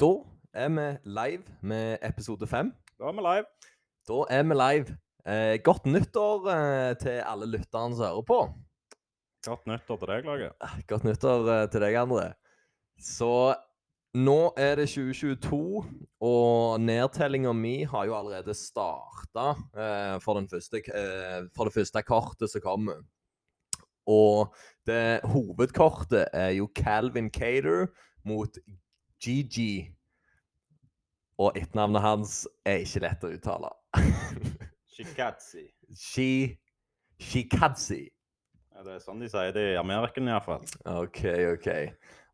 Da er vi live med episode fem. Da er vi live. Da er vi live. Eh, godt nyttår eh, til alle lytterne som hører på. Godt nyttår til deg, Lage. Eh, Godt nyttår eh, til deg, André. Så nå er det 2022, og nedtellinga mi har jo allerede starta eh, for, eh, for det første kortet som kommer. Og det hovedkortet er jo Calvin Cater mot GG. Og etternavnet hans er ikke lett å uttale. Shikadzi. Shi... Shikadzi. Ja, det er sånn de sier det i Amerika iallfall. OK, OK.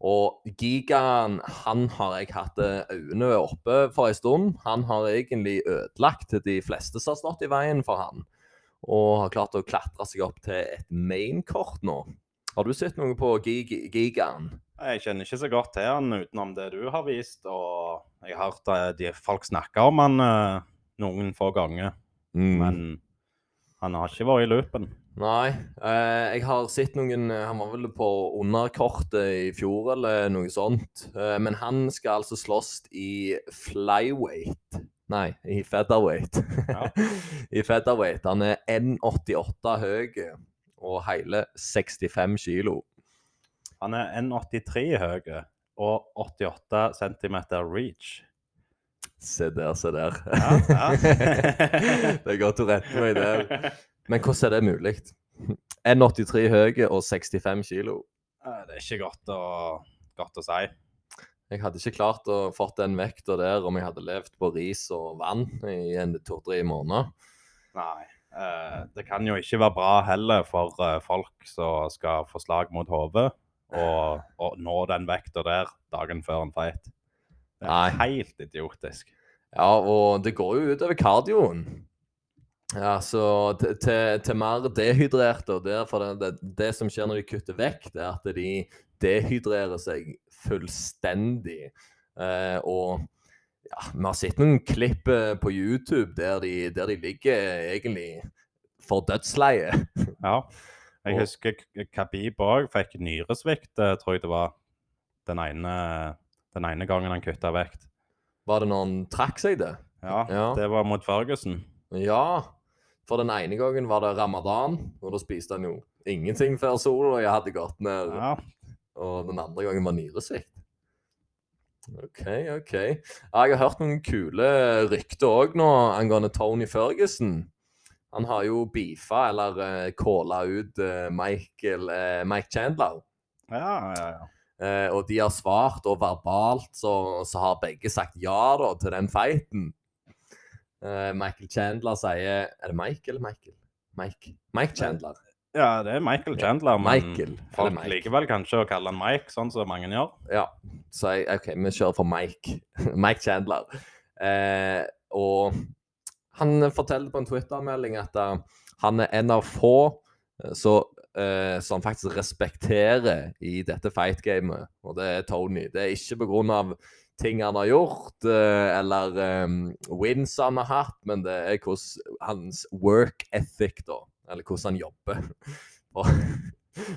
Og Gigaen, han har jeg hatt eh, øynene oppe for en stund. Han har egentlig ødelagt de fleste som har stått i veien for han. Og har klart å klatre seg opp til et mainkort nå. Har du sett noe på Gig Gigaen? Jeg kjenner ikke så godt til han utenom det du har vist, og jeg har hørt eh, de folk snakke om han eh, noen få ganger, Mm. men han har ikke vært i loopen. Nei, eh, jeg har sett noen Han var vel på underkortet i fjor eller noe sånt. Eh, men han skal altså slåss i flyweight. Nei, i featherweight. Ja. I featherweight. Han er 1,88 høy og hele 65 kilo. Han er 1,83 høy og 88 cm reach. Se der, se der. Ja, ja. det er godt å rette meg der. Men hvordan er det mulig? 1,83 høy og 65 kilo. Det er ikke godt å, godt å si. Jeg hadde ikke klart å fått den vekta der om jeg hadde levd på ris og vann i en to-tre måneder. Nei. Eh, det kan jo ikke være bra heller for eh, folk som skal få slag mot hodet, og, nå den vekta der dagen før en fight. Det er Nei. helt idiotisk. Ja, og det går jo utover kardioen. Ja, så til, til, mer dehydrerte, og derfor det, det, det som skjer når de kutter vekt, er at de dehydrerer seg fullstendig. Eh, og ja, vi har sett noen klipp eh, på YouTube der de, der de ligger egentlig for dødsleie. Ja. Jeg Og- husker Khabib òg fikk nyresvikt, eh, tror jeg det var, den ene, den ene gangen han kutta vekt. Var det når han trakk seg det? Ja, Ja. det var mot Ferguson. Ja, for den ene gangen var det ramadan, og da spiste han jo ingenting før sola hadde gått ned. Ja, Og den andre gangen var nyresvikt. OK, OK. Jeg har hørt noen kule rykter òg nå angående Tony Ferguson. Han har jo beefa, eller uh, calla ut eh, Michael, eh, Mike Chandler. ja, ja. ja. Eh, og de har svart, og verbalt så, så har begge sagt ja da til den fighten. Eh, Michael Chandler sier Er det Mike eller Michael? Mike, Mike Chandler. Ja, det er Michael Chandler, men Michael, folk Mike. liker vel kanskje å kalle han Mike, sånn som mange gjør. Ja, så jeg, OK, vi kjører for Mike. Mike Chandler. Eh, og han forteller på en Twitter-melding at eh, han er en av få eh, så, eh, som faktisk respekterer i dette fight-gamet, og det er Tony. Det er ikke på grunn av ting han har gjort, eh, eller um, wins han har hatt, men det er hvordan hans work ethic, da. Eller hvordan han jobber. Og,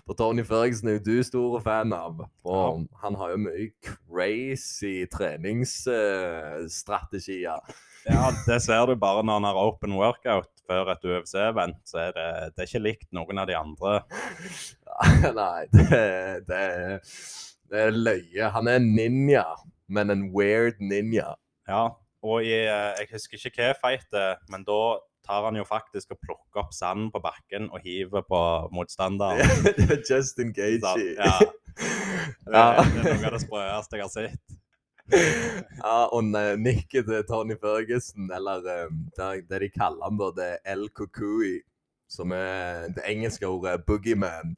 for Tony Ferguson er jo du stor fan av. Og han har jo mye crazy treningsstrategier. Ja, det ser du bare når han har open workout før et UFC-event. så er det, det er ikke likt noen av de andre. Nei, det, det, det er løye. Han er en ninja, men en weird ninja. Ja, og i, eh, jeg husker ikke hva fight det men da tar han jo faktisk og plukker opp sand på bakken og hiver på motstanderen. er Justin Så, ja, det, Ja. det er noe av det sprøeste jeg har sett. ja, og nikket til Tony Ferguson, eller um, det, de kaller han da, det er El Kukui, som er det engelske ordet boogeyman.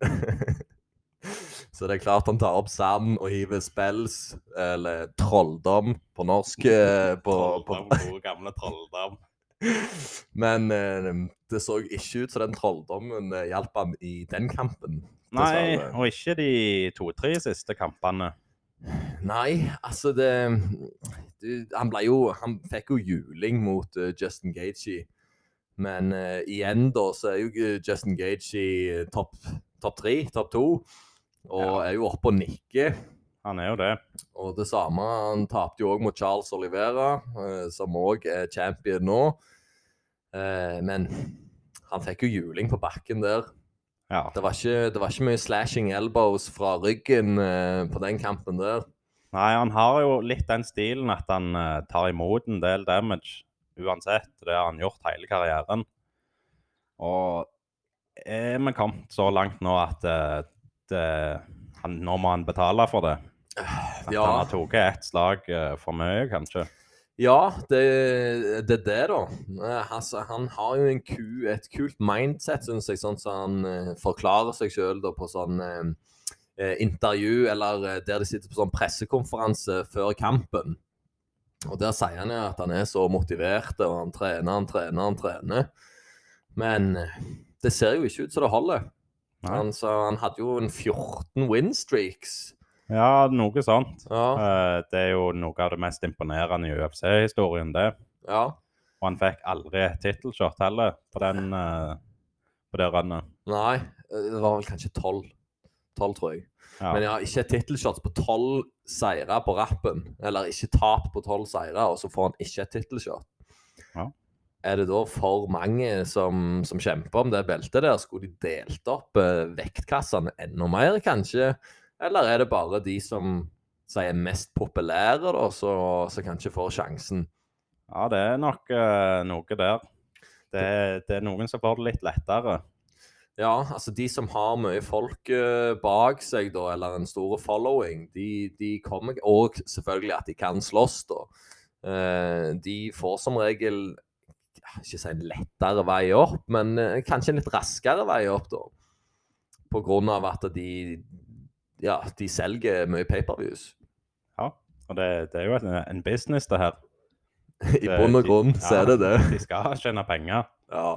Så det er klart han tar opp sand og hiver spells, eller trolldom på norsk. eh, På, på, Trolldom, gode gamle trolldom. Men eh, det så ikke ut som den trolldommen eh, hjalp han i den kampen. Nei, dessverre. og ikke de to-tre siste kampene. Nei, altså det du, Han ble jo Han fikk jo juling mot eh, Justin Gaethje. Men eh, igjen, da, så er jo ikke Justin Gaethje topp topp tre, topp to. Og er jo oppe og nikker. Han er jo det. Og det samme, han tapte jo òg mot Charles Olivera, eh, som òg er champion nå. Eh, men han fikk jo juling på bakken der. Ja. Det var ikke, det var ikke mye slashing elbows fra ryggen eh, på den kampen der. Nei, han har jo litt den stilen at han tar imot en del damage uansett. Det har han gjort hele karrieren. Og er vi kommet så langt nå at det, det, han, må han betale for det? At Ja. han har tatt ett slag eh, for mye, kanskje? Ja, det, det er det, da. Eh, Altså, han har jo en ku, et kult mindset, syns jeg, sånn som han eh, forklarer seg sjøl på sånn eh, intervju, eller der de sitter på sånn pressekonferanse før kampen. Og der sier han jo at han er så motivert, og han trener, han trener, han trener. Men det ser jo ikke ut som det holder. Han, så han hadde jo en 14 win streaks. Ja, noe sånt. Ja, Eh, det er jo noe av det mest imponerende i UFC-historien, det. ja. Og han fikk aldri et tittelshot heller på, den, eh, på det runnet. Nei, eh, det var vel kanskje 12. 12, tror jeg. Ja. Men ja, ikke et tittelshot på tolv seire på rappen. Eller ikke tap på tolv seire, og så får han ikke et tittelshot. Ja. Er det da for mange som, som kjemper om det beltet der? Skulle de delt opp eh, vektkassene enda mer, kanskje? Eller er det bare de som sier mest populære, da, så, så kanskje får sjansen? Ja, det er nok eh, noe der. Det, det er noen som får det litt lettere. Ja, altså de som har mye folk eh, bak seg, da, eller en stor following, de, de kommer Og selvfølgelig at de kan slåss, da. Eh, de får som regel ikke si en lettere vei opp, men eh, kanskje en litt raskere vei opp, da. På grunn av at de ja, de selger mye paperviews. Ja, og det, det er jo en, en business, det her. I bunn og grunn så er det det. De skal tjene penger. Ja,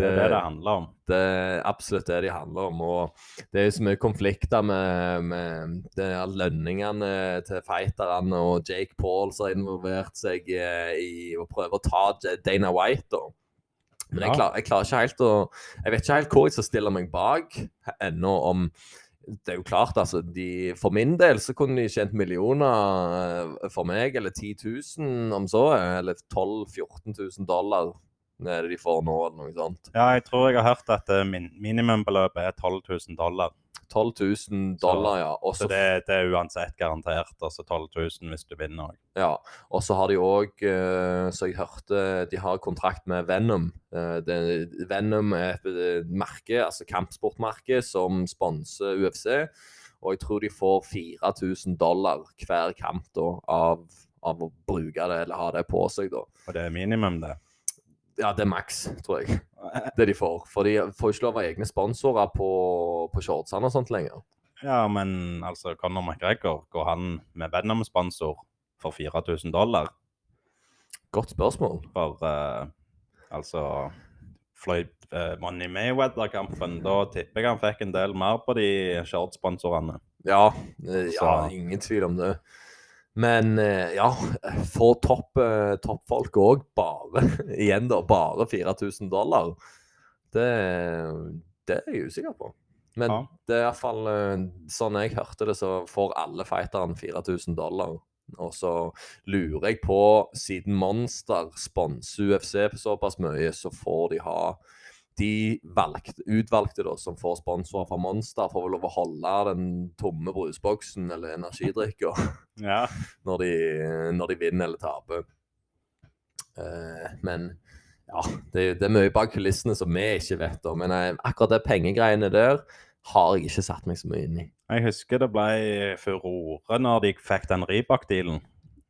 Det er det det handler om. Det er absolutt det de handler om. Og det er jo så mye konflikter med, med det lønningene til fighterne, og Jake Paul som har involvert seg eh, i å prøve å ta Dana White. da. Men jeg, klar, jeg klarer ikke helt å Jeg vet ikke helt hvor jeg skal stille meg bak ennå om det er jo klart, altså. De, for min del så kunne de tjent millioner eh, for meg, eller 10 000 om så. Eller 12 000-14 000 dollar det de får nå, eller noe sånt. Ja, jeg tror jeg har hørt at eh, min, minimumbeløpet er 12 000 dollar. 12 000 dollar, ja. Også, Så så det, det er uansett garantert. Altså 12 000 hvis du vinner òg. ja. og så har de òg, så jeg hørte, de har kontrakt med Venom. Eh, det, Venom er et eh, merke, altså kampsportmerke, som sponser UFC. Og jeg tror de får 4000 dollar hver kamp da, av, av å bruke det, eller ha det på seg, da. Og det er minimum, det. Ja, det er maks, tror jeg. Det de får. For de får ikke lov av egne sponsorer på, på shortsene og sånt lenger. Ja, men altså, Conor McGregor, går han med Venom-sponsor for 4000 dollar? Godt spørsmål. For uh, altså Floyd uh, Money Mayweather-kampen, da tipper jeg han fikk en del mer på de shortsponsorene. Ja, eh, ja, ingen tvil om det. Men eh, ja, få topp, eh, toppfolk òg bare Igjen, da. Bare 4000 dollar. Det, det er jeg usikker på. Men Ja. det er iallfall uh, sånn jeg hørte det, så får alle fighterne 4000 dollar. Og så lurer jeg på, siden Monster sponser UFC på såpass mye, så får de ha de valgte, utvalgte da, som får sponsorer fra Monster, får vel lov å holde den tomme brusboksen eller energidrikka Ja. når, de- når de vinner eller taper. Uh, men ja, det, det er mye bak kulissene som vi ikke vet om. Men jeg, akkurat det pengegreiene der har jeg ikke satt meg så mye inn i. Jeg husker det ble furore når de fikk den Rybak-dealen.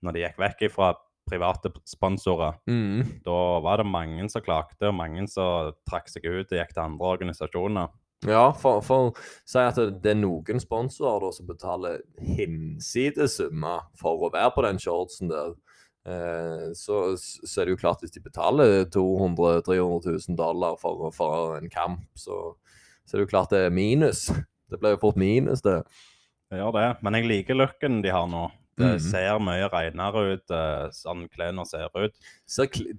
Når de gikk vekk fra private sponsorer. Mm. Da var det mange som klagde, og mange som trakk seg ut og gikk til andre organisasjoner. Ja, for, for si at det, er noen sponsorer da, som betaler hinsides summer for å være på den shortsen der. Eh, så, så er det jo klart hvis de betaler 200 000-300 000 dollar for, for en kamp, så, så er det jo klart det er minus. Det blir jo fort minus, det. Det gjør det. Men jeg liker looken de har nå. Det Mhm. ser mye renere ut, eh, sånn klærne ser ut.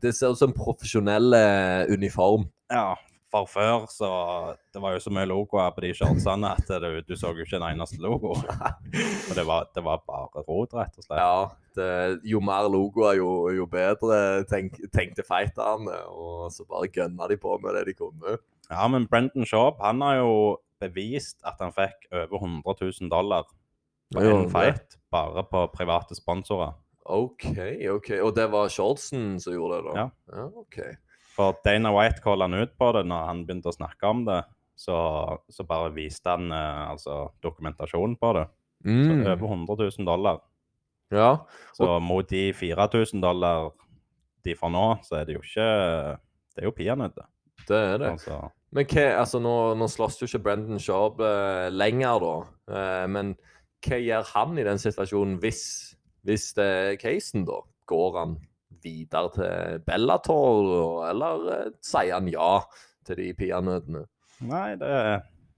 Det ser ut som profesjonell eh, uniform. Ja, For før så Det var jo så mye logoer på de shortsene at du, du så jo ikke en eneste logo. Og det var, det var bare rot, rett og slett. Ja, det, jo mer logoer, jo, jo bedre, tenk, tenkte fighterne. Og så bare gønna de på med det de kunne. Ja, men Brendan Schaub han har jo bevist at han fikk over 100 000 dollar på en fight, bare på private sponsorer. OK, OK. Og det var Shortsen som gjorde det, da? Ja. ja OK. For Dana White calla han ut på det når han begynte å snakke om det. Så, så bare viste han eh, altså dokumentasjon på det. Så Mm. over 100 000 dollar. Ja. Så mot de 4000 dollar de får nå, så er det jo ikke Det er jo peanøtter. Det er det. Altså, Men hva, altså nå, nå slåss jo ikke Brendan Sharp eh, lenger, da. Eh, men hva gjør han i den situasjonen hvis, hvis det er casen, da? Går han videre til Bellator, eller eh, sier han ja til de peanøttene? nei, det,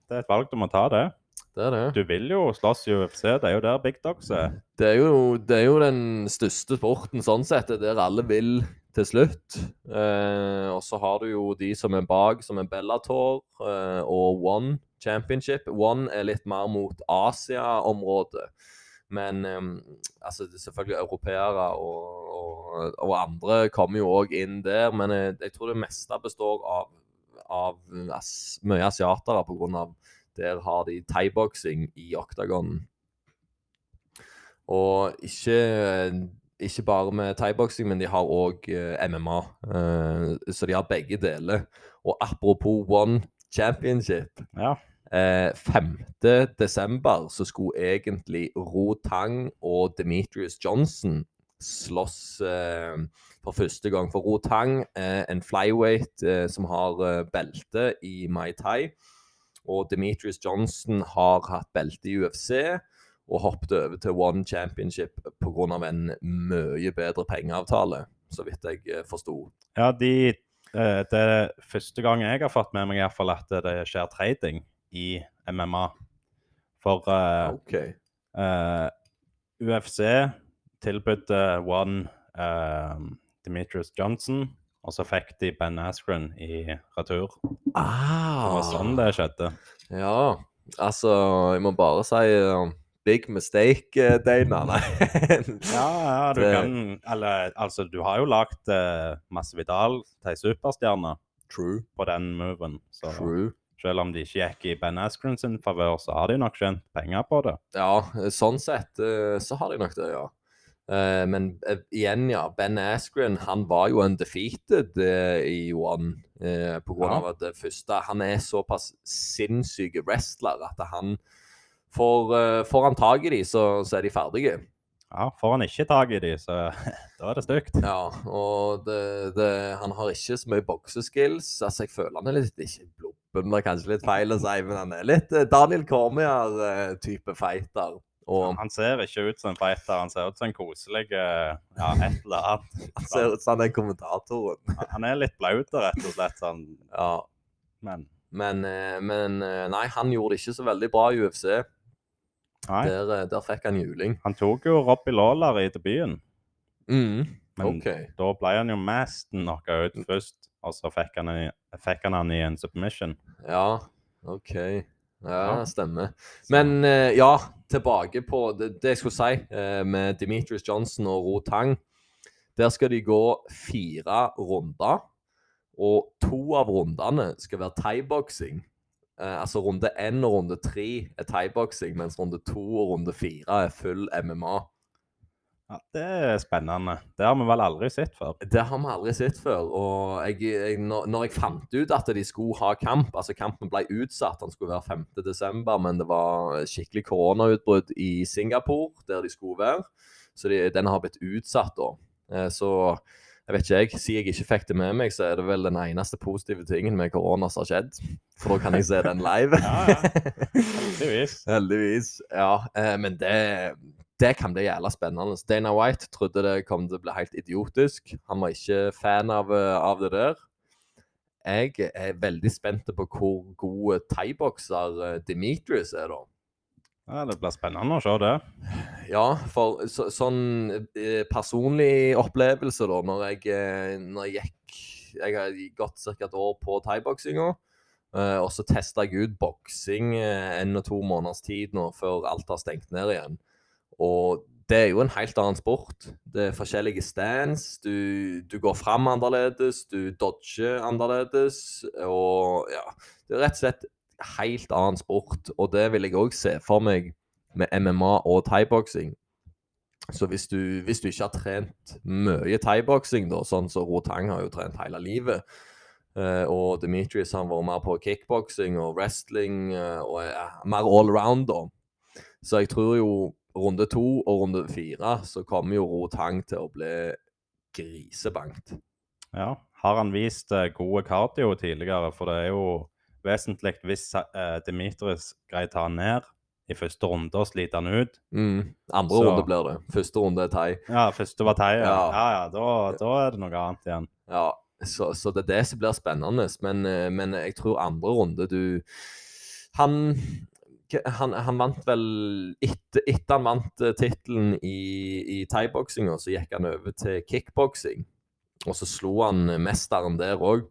det er et valg du må ta, det. Det er det. Du vil jo slåss i UFC, det er jo der big dogs er. Det er, jo, det er jo den største sporten sånn sett. Det er der alle vil til slutt. Eh, og så har du jo de som er bak, som er Bellator eh, og One Championship. One er litt mer mot Asia-området. Men eh, altså, selvfølgelig europeere og, og, og andre kommer jo òg inn der. Men jeg, jeg tror det meste består av, av as, mye asiatere pga. der har de thaiboksing i oktagonen. Og ikke, ikke bare med thaiboksing, men de har òg MMA. eh, så de har begge deler. Og apropos One Championship. Ja. Eh, 5. desember så skulle egentlig Ro Tang og Demetrius Johnson slåss eh, for første gang. For Ro Tang er en flyweight eh, som har eh, belte i Mai Tai. Og Demetrius Johnson har hatt belte i UFC og hoppet over til One Championship pga. en mye bedre pengeavtale, så vidt jeg eh, forsto. Ja, de, eh, det er første gang jeg har fått med meg i hvert fall at det skjer trading i MMA. For uh, okay. uh, UFC tilbød One uh, Demetrius Johnson, og så fikk de Ben Askren i retur. Det Ah, var sånn det skjedde. Ja, altså Jeg må bare si big mistake, uh, Dana. Nei. Ja, ja, du kan Eller altså, du har jo lagd eh, Masse Vidal til superstjerne True. på den moven. Så True. selv om de ikke gikk i Ben Askren sin favør, så har de nok tjent penger på det. Ja, sånn sett uh, så har de nok det, ja. Eh, men eh, igjen, ja. Ben Askren han var jo undefeated i One. På grunn Ja. av at det første Han er såpass sinnssyk wrestler at han får, eh, får han tak i de, så, så er de ferdige. Ja, Får han ikke tak i de, så da er det stygt. Ja, og det, det, han har ikke så mye bokseskills. Altså, jeg føler han er litt Ikke blubben, det er kanskje litt feil å si, men han er litt eh, Daniel Cormier-type fighter. Og Han ser ikke ut som en fighter, han ser ut som en koselig eh, ja, et eller annet. han ser ut som han er kommentatoren. Han- er litt blaut, rett og slett. Sånn. Ja, Men men, eh, men eh, nei, han gjorde det ikke så veldig bra i UFC. Der, eh, der fikk han juling. Han tok jo Robbie Lawler i debuten. Mm, Men okay. da ble han jo mest knocka ut først, og så fikk han, i- fikk han han i en submission. Ja, OK. Ja, Ja. stemmer. Men eh, ja, tilbake på det, det jeg skulle si eh, med Demetrius Johnson og Ro Tang. Der skal de gå fire runder, og to av rundene skal være thaiboksing. Eh, altså runde én og runde tre er thaiboksing, mens runde to og runde fire er full MMA. Ja, det er spennende. Det har vi vel aldri sett før. Det har vi aldri sett før. Og jeg, jeg, når, når jeg fant ut at de skulle ha kamp Altså, kampen ble utsatt, den skulle være 5. desember, men det var skikkelig koronautbrudd i Singapore, der de skulle være. Så de, den har blitt utsatt, da. Eh, Så jeg vet ikke, jeg. Siden jeg ikke fikk det med meg, så er det vel den eneste positive tingen med korona som har skjedd. For da kan jeg se den live. Ja, ja. Heldigvis. Heldigvis. Ja, eh, men det, det kan bli jævla spennende. Dana White trodde det kom til å bli helt idiotisk. Han var ikke fan av, eh, av det der. Jeg er veldig spent på hvor god thaibokser eh, Demetrius er, da. Ja, det blir spennende å se det. Ja, for så, sånn eh, personlig opplevelse, da, når jeg, eh, når jeg gikk Jeg har gått ca. et år på thaiboksinga. Uh, og så testa jeg ut boksing uh, en og to måneders tid nå, før alt har stengt ned igjen. Og det er jo en helt annen sport. Det er forskjellige stands. Du, du går fram annerledes, du dodger annerledes. Og ja Det er rett og slett helt annen sport. Og det vil jeg òg se for meg med MMA og thaiboksing. Så hvis du, hvis du, ikke har trent mye thaiboksing, sånn som så Rotang har jo trent hele livet, uh, og Demetrius har vært mer på kickboksing og wrestling uh, og er mer all da. Så jeg tror jo runde to og runde fire så kommer jo Rotang til å bli grisebankt. Ja. Har han vist uh, gode cardio tidligere? For det er jo vesentlig hvis uh, Dimitris greier å ta han ned i første runde og sliter han ut. Mm. Andre så... runde blir det. Første runde er thai. Ja, første var thai. Ja, ja, ja, ja da, da, er det noe annet igjen. Ja, så, så, det er det som blir spennende. Men, eh, men jeg tror andre runde du Han han, han, vant vel Etter, etter han vant uh, tittelen i, i thaiboksinga, så gikk han over til kickboksing. Og så slo han mesteren der òg.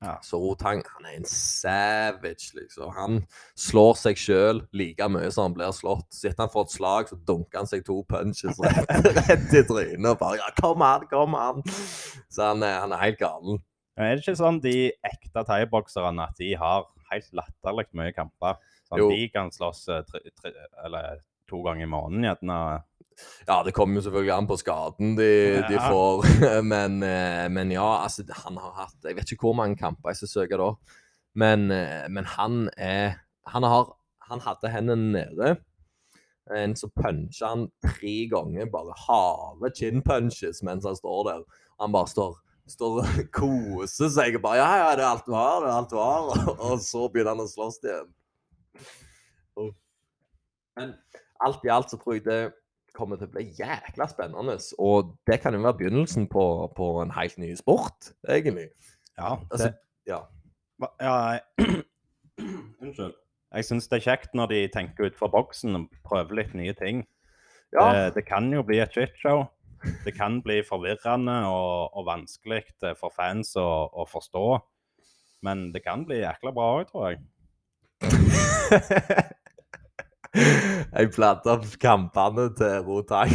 Ja. Så Rotang han er en savage, liksom. Han slår seg sjøl like mye som han blir slått. Sitter han får et slag, så dunker han seg to punches rett, rett i trynet. Og bare ja, 'Kom an, kom an!' Så han han er helt gal. Er det ikke sånn de ekte thaibokserne at de har helt latterlig mye kamper? Sånn, de kan slåss eh, tre, tre, eller to ganger i måneden, gjerne ja, det kommer jo selvfølgelig an på skaden de, ja. de får. Men, eh, men, ja, altså, han har hatt Jeg vet ikke hvor mange kamper jeg skal søke da. Men, eh, men han er han, har, han hadde hendene nede. En så puncher han tre ganger, bare harde chin-punches mens han står der. Han bare står, står og koser seg og bare Ja, ja, det er alt du har, det er alt du har. Og så begynner han å slåss igjen. Men alt i alt så tror jeg det kommer til å bli jækla spennende. Og det kan jo være begynnelsen på, på en helt ny sport, egentlig. Ja. Altså, ja. ja Unnskyld. Jeg syns det er kjekt når de tenker utenfor boksen og prøver litt nye ting. Ja. Det, det, kan jo bli et shitshow. Det kan bli forvirrende og, og vanskelig for fans å, å, forstå. Men det kan bli jækla bra òg, tror jeg. Jeg planta opp kampene til Rotang.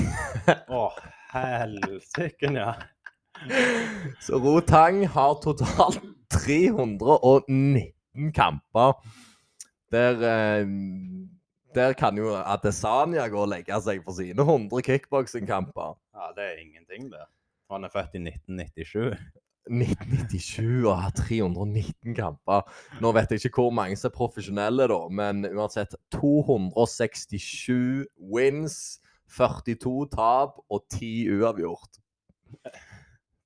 Å, oh, helsike, ja. Så Rotang har totalt 319 kamper. Der, eh, der kan jo Adesanya gå og legge seg for sine 100 kickboksingkamper. Ja, det er ingenting, det. Han er født i 1997. 1997 og har 319 kamper. Nå vet jeg ikke hvor mange som er profesjonelle, da, men uansett 267 wins, 42 tap og 10 uavgjort.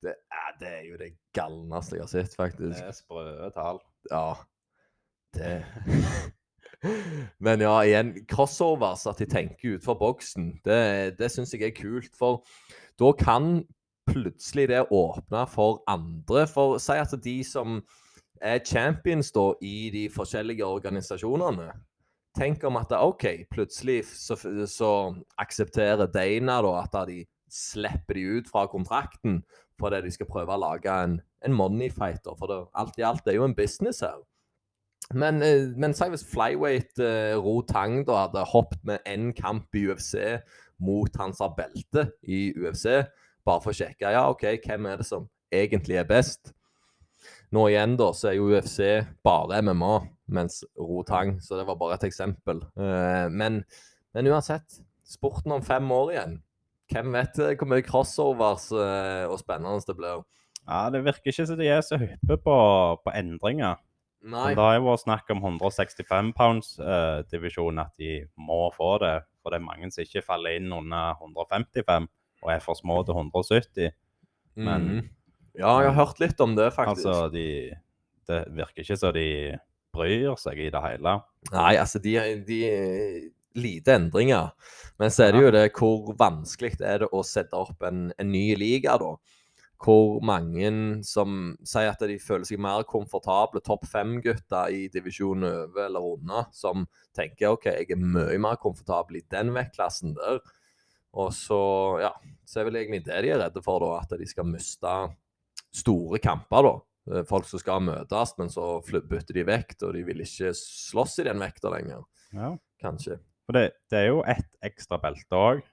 Det er, det er jo det galneste jeg har sett, faktisk. Det er sprø tall. Ja. Det Men ja, igjen, crossovers, at de tenker utenfor boksen, det, det syns jeg er kult. For da kan plutselig det åpna for andre. For si at de som er champions da i de forskjellige organisasjonene Tenk om at OK, plutselig så, så aksepterer Dana da at de slipper de ut fra kontrakten fordi de skal prøve å lage en, en moneyfighter. For det, alt i alt det er jo en business her. Men, eh, men si hvis flyweight eh, Ro Tang da hadde hoppet med én kamp i UFC mot hans belte i UFC, bare for å sjekke ja, OK, hvem er det som egentlig er best. Nå igjen da, så er jo UFC bare MMA, mens Rotang Så det var bare et eksempel. Uh, men, men, uansett, sporten om fem år igjen. Hvem vet eh, hvor mye crossovers uh, og spennende det blir? Ja, Det virker ikke som de er så hyppe på, på endringer. Nei. Det har jo vært snakk om 165 pounds-divisjonen, uh, at de må få det. For det er mange som ikke faller inn under 155 og er for små til 170. Men mm. Ja, jeg har hørt litt om det, faktisk. Altså, de, det virker ikke som de bryr seg i det hele. Nei, altså, de, de lite endringer. Men så er det jo det hvor vanskelig er det å sette opp en, en ny liga, da. Hvor mange som sier at de føler seg mer komfortable, topp fem-gutter i divisjon over eller under, som tenker OK, jeg er mye mer komfortabel i den vektklassen der. Og så, ja, så er vel egentlig det de er redde for, da, at de skal miste store kamper, da. Eh, Folk som skal møtes, men så bytter de vekt, og de vil ikke slåss i den vekta lenger, Ja. kanskje. For det, det er jo ett ekstra belte òg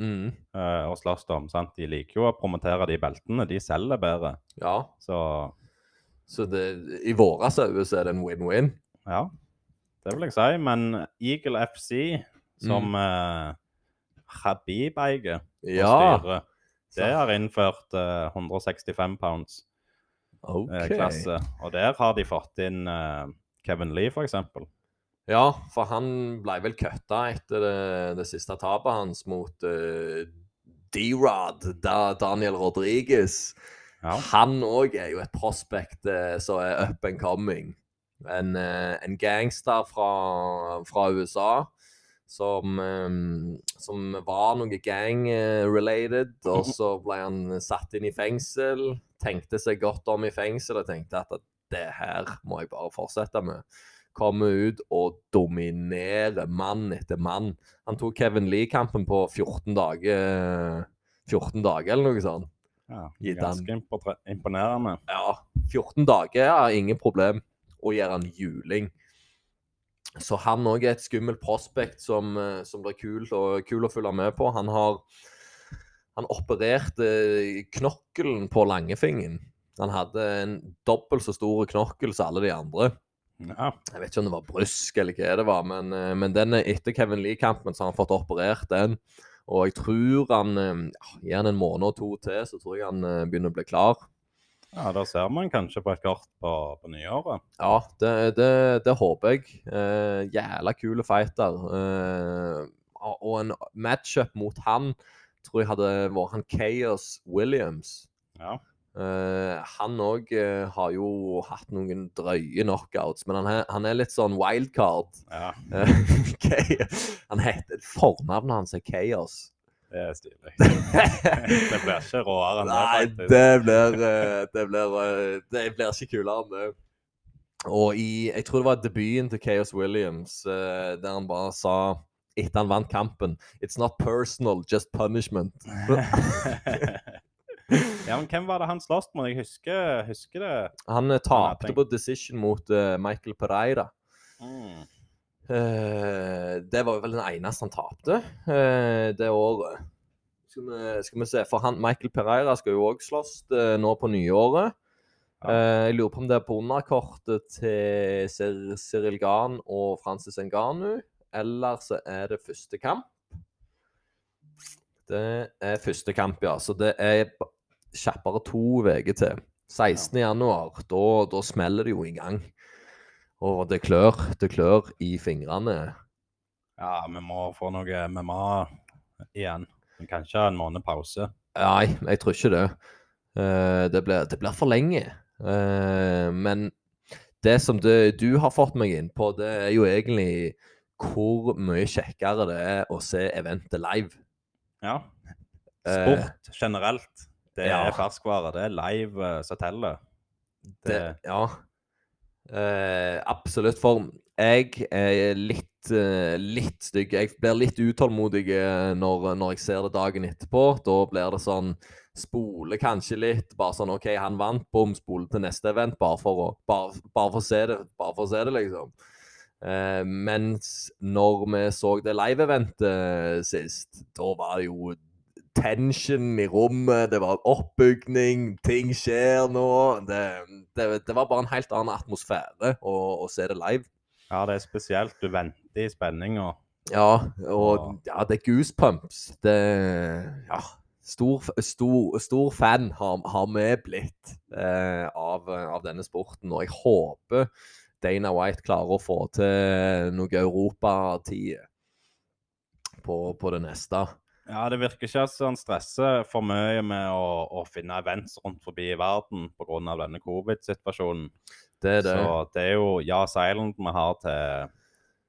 Mm. å slåss om. sant? De liker jo å promotere de beltene. De selger bedre. Ja, Så så det, i våre øyne så er det en win-win. ja, det vil jeg si. Men Eagle FC, som Mm. eh, Habib eier på Ja. styret. det har innført uh, 165 pounds okay. uh, klasse. Og der har de fått inn uh, Kevin Lee, eksempel. Ja, for han ble vel kutta etter det, det siste tapet hans mot eh, D-Rod, da Daniel Rodriguez. Ja. Han òg er jo et prospect eh, som er up and coming. En, eh, en gangster fra, fra USA som, eh, som var noe gang-related. Og så ble han satt inn i fengsel. Tenkte seg godt om i fengsel og tenkte at det her må jeg bare fortsette med. Komme ut og dominere mann etter mann. Han tok Kevin Lee-kampen på 14 dager. 14 dager eller noe sånt. Ja, ganske imponerende. Ja, 14 dager er ingen problem å gjøre en juling. Så han òg er et skummelt prospect som, eh, som blir kul, og, kul å følge med på. Han har han opererte knokkelen på langefingeren. Han hadde en dobbelt så stor knokkel som alle de andre. Ja. Jeg vet ikke om det var brysk eller hva det var, men, eh, men den er etter Kevin Lee-kampen, så har han fått operert den. Og jeg tror han eh, ja, Gir han en måned og to til, så tror jeg han eh, begynner å bli klar. Ja, da ser man kanskje på et kart på, på nyåret. Ja, det, det, det håper jeg. Eh, jævla kule fighter. Eh, og en matchup mot han tror jeg hadde vært han Chaos Williams. Ja. Eh, han òg har jo hatt noen drøye knockouts, men han er, han er litt sånn wildcard. ja, Eh, han heter Fornavnet hans er Chaos. Det er stilig. det blir ikke råere enn det. Nei, det blir, eh, det blir, eh, det blir ikke kulere enn det. Og i, jeg tror det var debuten til Chaos Williams, eh, der han bare sa etter han vant kampen It's not personal, just punishment. ja, men hvem var det han sloss mot? Jeg husker, husker det. Han tapte på decision mot uh, Michael Pereira. Mm. Eh, det var jo vel den eneste han tapte eh, det året. Skal vi, skal vi se, for han, Michael Pereira skal jo òg slåss eh, nå på nyåret. Ja. Jeg lurer på om det er på underkortet til Cyril Gahn og Francis Nganu. eller så er det første kamp. Det er første kamp, ja. Så det er kjappere to uker til. 16. januar, da, da smeller det jo i gang. Og det klør. Det klør i fingrene. Ja, vi må få noe MMA igjen. Vi kan ikke en måned pause. Nei, jeg tror ikke det. Eh, det, blir, det blir for lenge. Eh, men det som det, du har fått meg inn på, det er jo egentlig hvor mye kjekkere det er å se eventet live. Ja. Eh, Sport generelt. Det ja. er ferskvare. Det er live som teller. Det, Det, ja. Eh, absolutt. For jeg er litt, uh, litt stygg. Jeg blir litt utålmodig eh, når, når jeg ser det dagen etterpå. Da blir det sånn Spole kanskje litt. Bare sånn OK, han vant, bom, spole til neste event. Bare for å bare, bare for å se det, bare for å se det, liksom. Uh, mens når vi så det live-eventet sist, da var det jo tension i rommet, det var oppbygning, ting skjer nå. Det, det, det var bare en helt annen atmosfære å, å se det live. ja, det er spesielt. Du venter i spenning og Ja, og ja, det er goosepumps. Det Ja. Stor, stor, stor fan har, har vi blitt eh, av, av denne sporten, og jeg håper Dana White klarer å få til noe europatid på, på det neste. Ja, det virker ikke som han stresser for mye med å, å finne events rundt forbi i verden pga. denne covid-situasjonen. Det er det. Så det er jo Yas Island vi har til,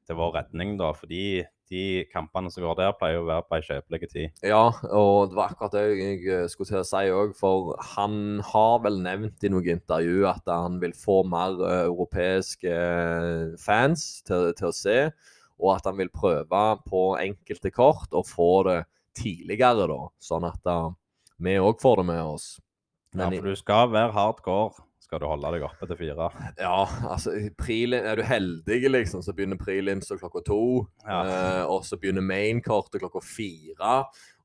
til vår redning, da. Fordi de kampene som går der, pleier å være på ei kjøpelig tid. Ja, og det var akkurat det jeg eh, skulle til å si òg. For han har vel nevnt i noen intervju at han vil få mer eh, europeiske eh, fans til, til å se. Og at han vil prøve på enkelte kort å få det tidligere, da. Sånn at uh, vi òg får det med oss. Men ja, for du skal være hardcore. Skal du holde deg oppe til fire. Ja, altså prelim, Er du heldig, liksom, så begynner prelims klokka to. Ja. Uh, og så begynner mainkortet klokka fire.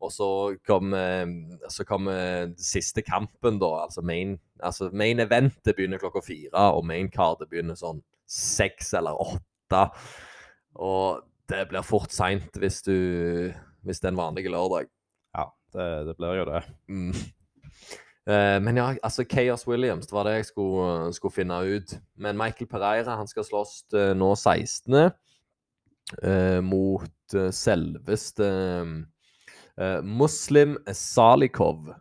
Og så kommer så kommer siste kampen, da. Altså main, altså main eventet begynner klokka fire, og mainkartet begynner sånn seks eller åtte. Og det blir fort seint hvis du Hvis det er en vanlig lørdag. Ja, det, det blir jo det. Mm. Eh, men ja, altså Chaos Williams, det var det jeg skulle, skulle finne ut. Men Michael Pereira han skal slåss eh, nå 16. eh, mot eh, selveste eh, Muslim Salikov.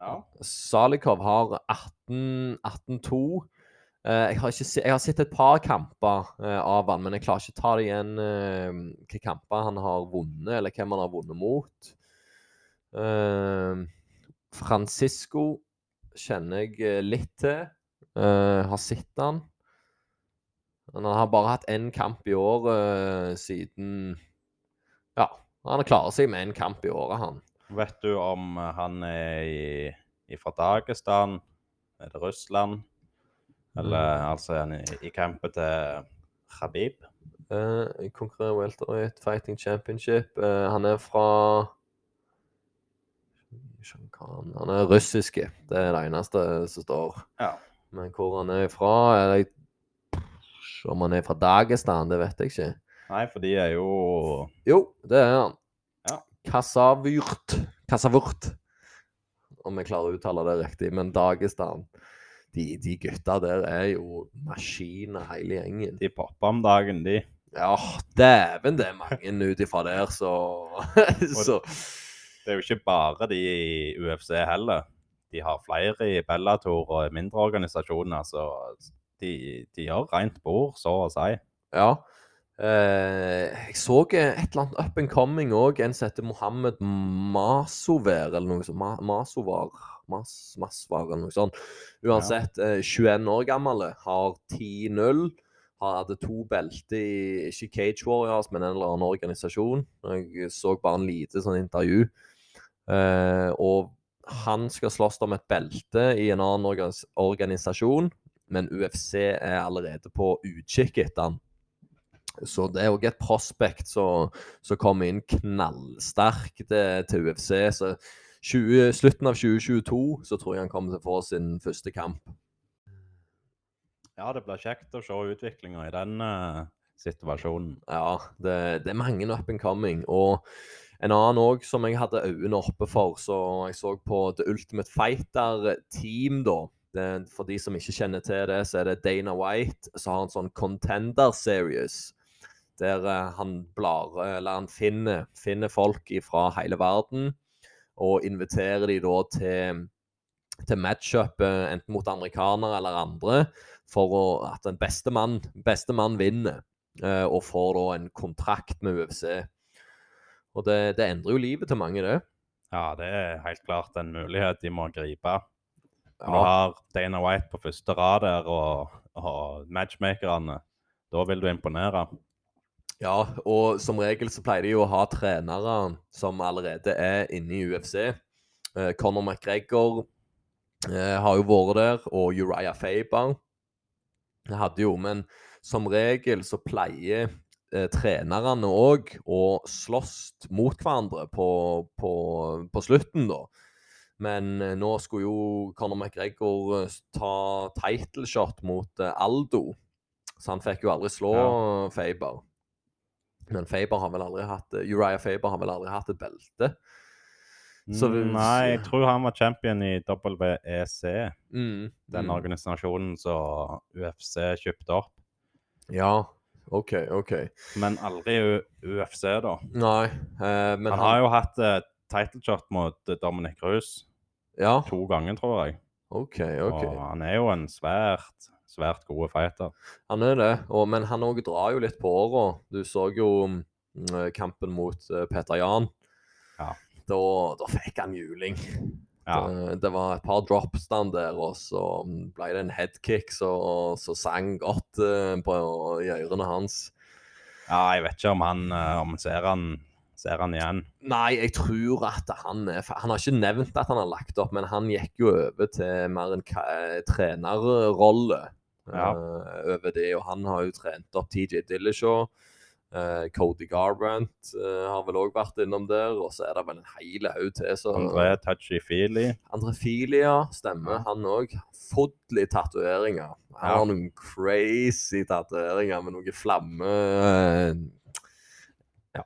Ja. Salikov har 18 18-2. Eh, jeg, har ikke jeg har sett et par kamper eh, av han, men jeg klarer ikke å ta det igjen eh, hvilke kamper han har vunnet, eller hvem han har vunnet mot. Francisco kjenner jeg litt til. Har sett han. Men han har bare hatt én kamp i år eh, siden Ja, han klarer seg med én kamp i året, han. Vet du om han er fra Dagestan? Er det Russland? Eller altså er han i, i campet til Khabib? Uh, konkurrerer welterweight fighting championship. Uh, han er fra Han er russiske. Det er det eneste som står. Ja. Men hvor han er fra eller, Om han er fra Dagestan, det vet jeg ikke. Nei, for de er jo Jo, det er han. Ja. Kasavurt. Kasavurt. Om jeg klarer å uttale det riktig. Men Dagestan De, de gutta der er jo maskiner, hele gjengen. De popper om dagen, de. Ja, dæven, det er mange ut ifra der, så, så Det er jo ikke bare de i UFC heller. De har flere i Bellator og mindre organisasjoner, så de, de har rent bord, så å si. Ja. Eh, jeg så et eller annet up and coming òg, en som heter Mohammed Masover, eller noe sånt. Ma Masovar Mas var eller noe sånt. Uansett, eh, 21 år gammel, har 10-0. Har hadde to belter i ikke Cage Warriors, men en eller annen organisasjon. Jeg så bare en lite sånn intervju. Eh, og han skal slåss om et belte i en annen organis organisasjon, men UFC er allerede på utkikk etter han. Så det er òg et prospect som kommer inn knallsterkt til, til UFC. Så 20, slutten av 2022 så tror jeg han kommer til å få sin første kamp. Ja, det blir kjekt å se utviklinga i den uh, situasjonen. Ja, det, det er mange up and coming. Og en annen òg som jeg hadde øynene oppe for, så jeg så på The Ultimate Fighter Team, da. Det, for de som ikke kjenner til det, så er det Dana White som har en sånn Contender Series. Der uh, han blar, eller han finner, finner folk fra hele verden og inviterer de da til, til matchup, eh, enten mot amerikanere eller andre, for å, at den beste mann, beste mann vinner eh, og får da en kontrakt med UFC. Og det, det endrer jo livet til mange, det. Ja, det er helt klart en mulighet de må gripe. Nå Ja, har Dana White på første rad der, og, og matchmakerne, da vil du imponere. Ja, og som regel så pleier de jo å ha trenere som allerede er inne i UFC. Eh, Conor McGregor eh, har jo vært der, og Uriah Faber hadde jo, men som regel så pleier eh, trenerne òg å slåss mot hverandre på, på, på slutten, da. Men eh, nå skulle jo Conor McGregor eh, ta title shot mot eh, Aldo, så han fikk jo aldri slå Faber. Men Faber har vel aldri hatt eh, Uriah Faber har vel aldri hatt et belte. Så vi- Nei, jeg tror han var champion i WEC, Mm, den mm. organisasjonen som UFC kjøpte opp. Ja, OK, OK. Men aldri UFC, da. Nei, eh, men han, har jo hatt eh, title shot mot eh, Dominic Cruz Ja, to ganger, tror jeg. OK, OK. Og han er jo en svært, svært gode fighter. Han er det, og, men han òg drar jo litt på åra. Du så jo mm, kampen mot eh, Peter Jan. Ja. Da, da fikk han juling. Ja. Det, det var et par drops der, og så ble det en headkick som sang godt eh, på, i ørene hans. ja, jeg vet ikke om han eh, om ser han ser han igjen? Nei, jeg tror at han er Han har ikke nevnt at han har lagt opp, men han gikk jo over til mer en eh, trenerrolle Ja. uh, over det. Og han har jo trent opp TJ Dillashaw. Uh, Cody Garbrandt eh, har vel òg vært innom der. Og så er det vel en hel haug til. Så André Tachi Fili. André Fili, ja. stemmer han òg. Fodli tatoveringer. Han har noen crazy tatoveringer med noe flamme Ja.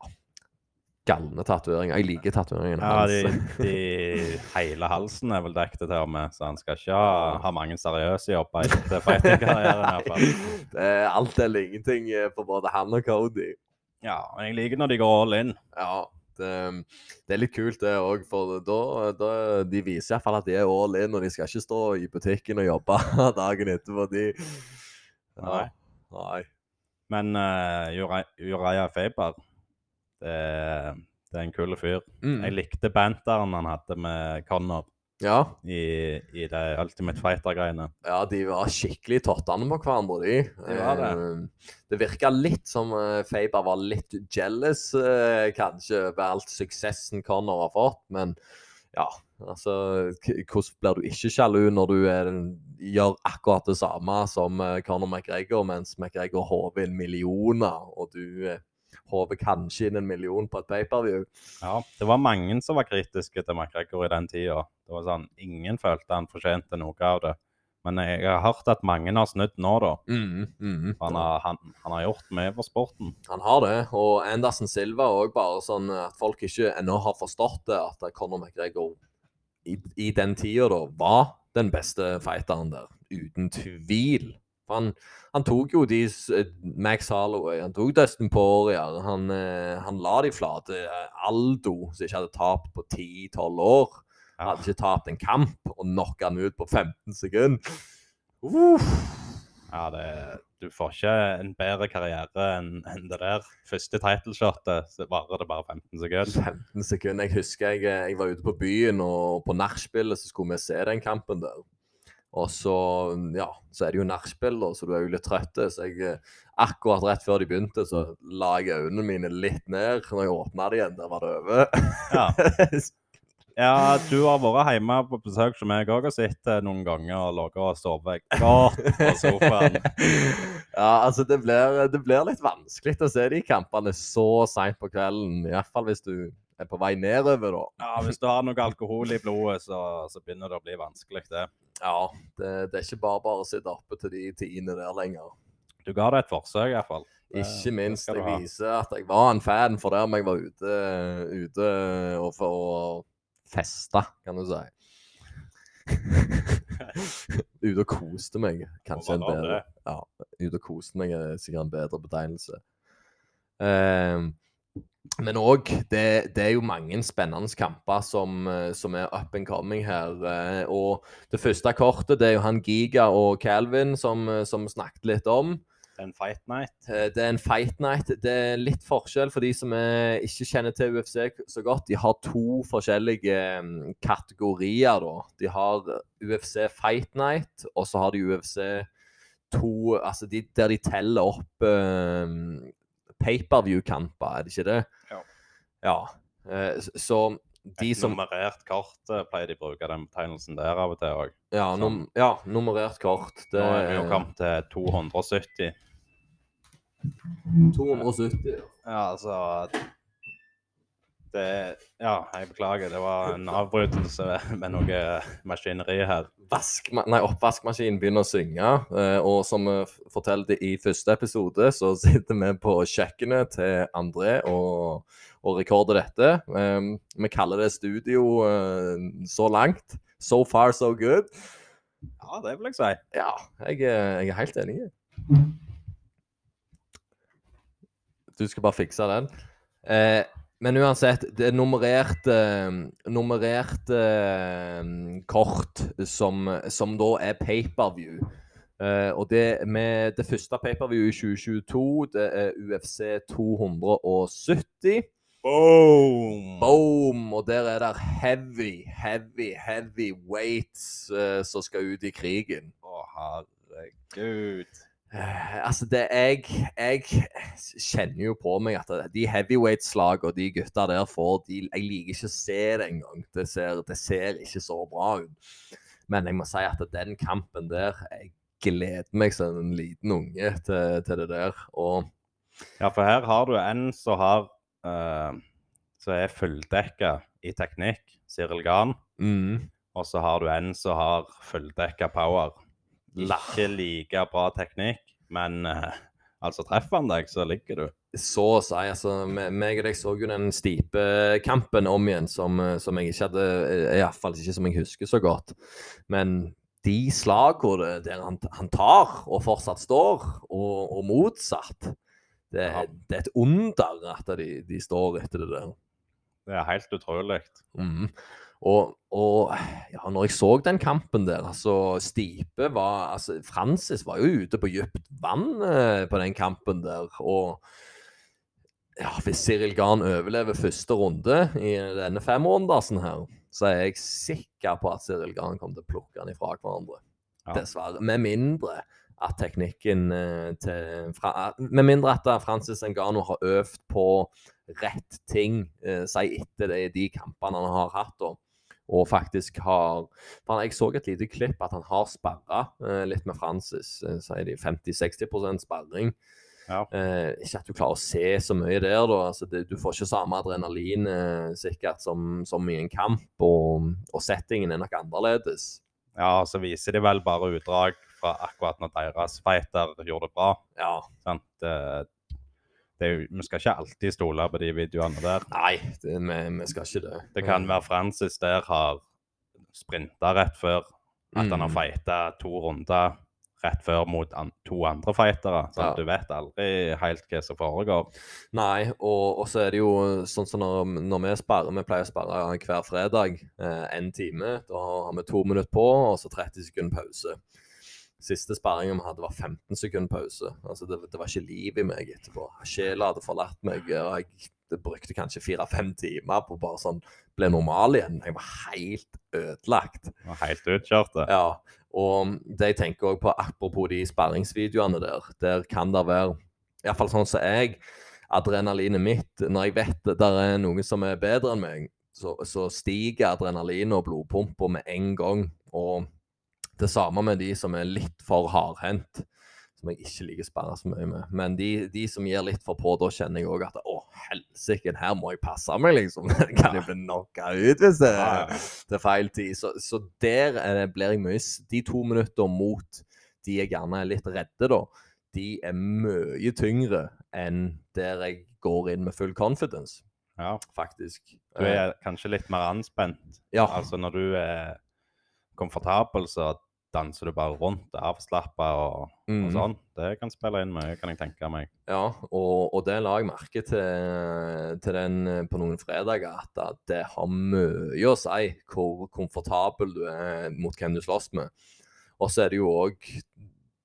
Galne tatoveringer. Jeg liker tatoveringene Ja, de, hans. de, hele halsen er vel dekket til og med, så han skal ikke ha, ha mange seriøse jobber etter fighting-karrieren. i hvert fall. Det er alt eller ingenting for både han og Cody. Ja, og jeg liker når de går all in. Ja, det, det er litt kult det òg, for da, da de viser iallfall at de er all in, og de skal ikke stå i butikken og jobbe dagen etterpå. De Nei. Nei. Men uh, Uriah Faber, det, det er en kul fyr. Mm. Jeg likte banteren han hadde med Connor Ja. i, i det Ultimate Fighter-greiene. Ja, de var skikkelig tottene på hverandre, de. Det, var det. Eh, det virka litt som uh, Faber var litt jealous, eh, kanskje, over alt suksessen Connor har fått, men ja. Altså, hvordan blir du ikke sjalu når du er, gjør akkurat det samme som eh, Conor McGregor, mens McGregor håver inn millioner, og du håver kanskje inn en million på et pay-per-view? Ja, det var mange som var kritiske til McGregor i den tida. Det var sånn, Ingen følte han fortjente noe av det. Men jeg har hørt at mange har snudd nå, da. Mm, mm. Han har, han, han har gjort mye for sporten. Han har det, og Anderson Silva òg, bare sånn at folk ikke ennå har forstått det, at Conor McGregor i, i den tida da var den beste fighteren der, uten tvil. For han, han tok jo de eh, Max Holloway, han tok Dustin Poirier, han, eh, han la de flate. eh, Aldo, som ikke hadde tapt på 10-12 år, Ja. hadde ikke tapt en kamp, og knocka han ut på 15 sekunder. Uff. Ja, det, Du får ikke en bedre karriere enn en det der. Første titleshotet så varer det bare 15 sekunder. 15 sekunder. Jeg husker jeg, jeg var ute på byen, og på nachspielet så skulle vi se den kampen der. Og så, ja, så er det jo nachspiel, så du er jo litt trøtt. Så jeg, eh, akkurat rett før de begynte, så la jeg øynene mine litt ned. Når jeg åpna det igjen, der var det over. Ja. ja, du har vært hjemme på besøk som jeg òg har sett eh, noen ganger og og sovet godt på sofaen. ja, altså det blir, det blir litt vanskelig å se de kampene så seint på kvelden. Iallfall hvis du er på vei nedover, da. Ja, Hvis du har noe alkohol i blodet, så, så begynner det å bli vanskelig, det. Ja, det, det er ikke bare bare å sitte oppe til de tidene der lenger. Du ga det et forsøk, iallfall. Ikke minst. Jeg viser at jeg var en fan, for der jeg var ute, ute og for å feste, kan du si. ute og koste meg, kanskje en bedre. Ja, ute og koste meg er sikkert en bedre betegnelse. Ehm, men òg, det, det er jo mange spennende kamper som, eh, som er up and coming her. eh, Og det første kortet, det er jo han Giga og Calvin som, eh, som snakket litt om. Det er En fight night. Det er en fight night. Det er litt forskjell for de som ikke kjenner til UFC så godt. De har to forskjellige kategorier, da. De har UFC Fight Night, og så har de UFC 2 Altså de, der de teller opp pay-per-view-kamper, er det ikke det? Ja. Ja. Eh, så de Et som nummerert kort eh, pleier de å bruke den betegnelsen der av og til òg. Ja, num, ja nummerert kort. Det Nå er vi jo kommet til 270. 270. Ja, altså det, Ja, jeg beklager. Det var en avbrytelse med noe maskineri her. Vask, nei, oppvaskmaskinen begynner å synge. eh, Og som vi fortalte i første episode, så sitter vi på kjøkkenet til André og, og rekorder dette. Um, vi kaller det studio eh, så langt. So far, so good. Ja, det vil jeg si. Ja, jeg, jeg er helt enig. Du skal bare fikse den. Eh, men uansett, det er nummerert, eh, nummerert eh, kort som, som da er pay-per-view. Eh, og det, med det første pay-per-view i 2022, det er UFC 270. Boom! Boom! Og der er det heavy, heavy, heavy weights uh, som skal ut i krigen. Å, herregud. Eh, altså, det jeg Jeg kjenner jo på meg at de heavyweight-slag og de gutta der får de, Jeg liker ikke å se det engang. Det, ser- det ser ikke så bra ut. Men jeg må si at den kampen der Jeg gleder meg som en liten unge til, til det der. Og Ja, for her har du en som har uh, Som er fulldekka i teknikk, Cyril Gahn. mm, Og så har du en som har fulldekka power. Ikke like bra teknikk, men eh, altså treffer han deg, så ligger du. så å si. altså, meg og deg så jo den stipe-kampen om igjen, som, eh, som jeg ikke hadde eh, Iallfall ikke som jeg husker så godt. Men de slagene der han, han tar, og fortsatt står, og, og motsatt det, Ja. det er et under at de, de står etter det der. Det er helt utrolig. Mhm. Og, og ja, når jeg så den kampen der, altså Stipe var altså Francis var jo ute på dypt vann eh, på den kampen der. Og ja, hvis Cyril Gahn overlever første runde i denne femrundersen her, så er jeg sikker på at Cyril Gahn kommer til å plukke han ifra hverandre. Ja. Dessverre. Med mindre at teknikken eh, til fra, Med mindre at Francis Engano har øvd på rett ting, eh, si etter det, de kampene han har hatt. da. Og faktisk har for Jeg så et lite klipp at han har sperra eh, litt med Francis. Eh, sier de 50-60% sperring. Ja. Eh, ikke at du klarer å se så mye der, da. Altså, det, du får ikke samme adrenalin eh, sikkert som, som i en kamp, og, og settingen er nok annerledes. Ja, så viser de vel bare utdrag fra akkurat når deres fighter gjorde det bra. Ja. Sånn, Det, er jo, vi skal ikke alltid stole på de videoene der. Nei, det, vi, vi skal ikke det. Det kan være Francis der har sprinta rett før. At han har Mm. fighta to runder rett før mot an to andre fightere. Så Ja. du vet aldri helt hva som foregår. Nei, og, og så er det jo sånn som når, når vi sparrer, vi pleier å sparre hver fredag eh, en time. Da har vi to minutter på, og så 30 sekunder pause. Siste sparringen vi hadde, var 15 sekunder pause. Altså, det, det var ikke liv i meg etterpå. Sjela hadde forlatt meg, og jeg det brukte kanskje fire-fem timer på bare sånn ble normal igjen. Jeg var helt ødelagt. Det var Helt utkjørte. Ja, og det jeg tenker også på, apropos de sparringsvideoene der, der kan det være, i hvert fall sånn som jeg, adrenalinet mitt, når jeg vet det er noen som er bedre enn meg, så, så stiger adrenalinet og blodpumpa med en gang. Og det samme med de som er litt for hardhendt, som jeg ikke liker å sperre så mye med. Men de, de som gir litt for på, da kjenner jeg òg at å, helsike, her må jeg passe meg, liksom. kan jeg bli knocka ut hvis det er til feil tid. Så, så der er det, blir jeg mye De to minutter mot de jeg gjerne er litt redde, da, de er mye tyngre enn der jeg går inn med full confidence, Ja. faktisk. Du er kanskje litt mer anspent. ja, Altså når du er komfortabel, så danser du bare rundt, avslappa og, og mm, sånn. Det kan spille inn mye, kan jeg tenke meg. ja og, og det la jeg merke til, til den eh, på noen fredager, at det har mye å si hvor komfortabel du er mot hvem du slåss med. Og så er det jo òg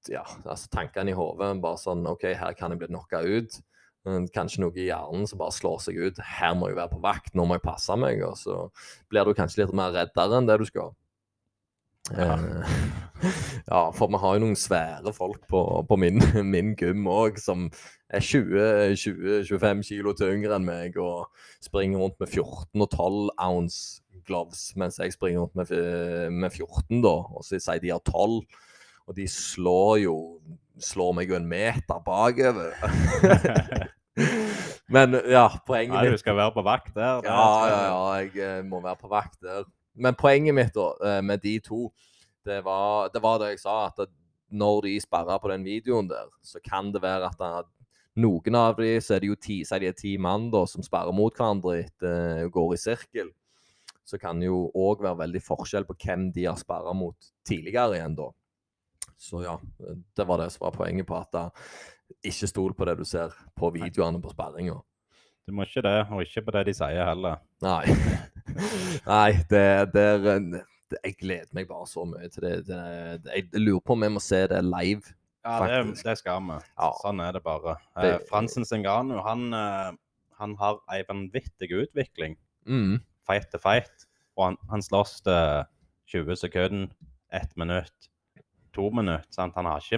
ja, altså tankene i hodet. Bare sånn OK, her kan jeg bli knocka ut. Kanskje noe i hjernen som bare slår seg ut. Her må jeg være på vakt, nå må jeg passe meg. Og så blir du kanskje litt mer reddere enn det du skal. Ja. Eh, ja, for vi har jo noen svære folk på, på min, min gym òg, som er 20-25 kilo tyngre enn meg og springer rundt med 14 og 12 ounce gloves, mens jeg springer rundt med, med 14, da. Og så sier de har 12, og de slår jo Slår meg jo en meter bakover. Men ja, poenget mitt du skal være på vakt der. ja, ja, ja, jeg eh, må være på vakt der. Men poenget mitt da, eh, med de to, det var det, var det jeg sa, at når de sperrer på den videoen der, så kan det være at det, noen av de, så er det jo ti, så er det ti mann da, som sperrer mot hverandre etter uh, går i sirkel. Så kan det jo òg være veldig forskjell på hvem de har sperra mot tidligere igjen, da. Så ja, det var det som var poenget på at da, ikke stol på det du ser på videoene på sperringa. Du må ikke det, og ikke på det de sier heller. Nei. Nei, det, det, er, det Jeg gleder meg bare så mye til det. det, det jeg lurer på om jeg må se det live. Ja, det, Faktisk. det skal vi. Ja. Sånn er det bare. Eh, Fransen Singano han, eh, han har ei vanvittig utvikling. Mm. Fight til fight. Og han, han slåss til 20 sekunder, ett minutt, to minutter. Sant? Han har ikke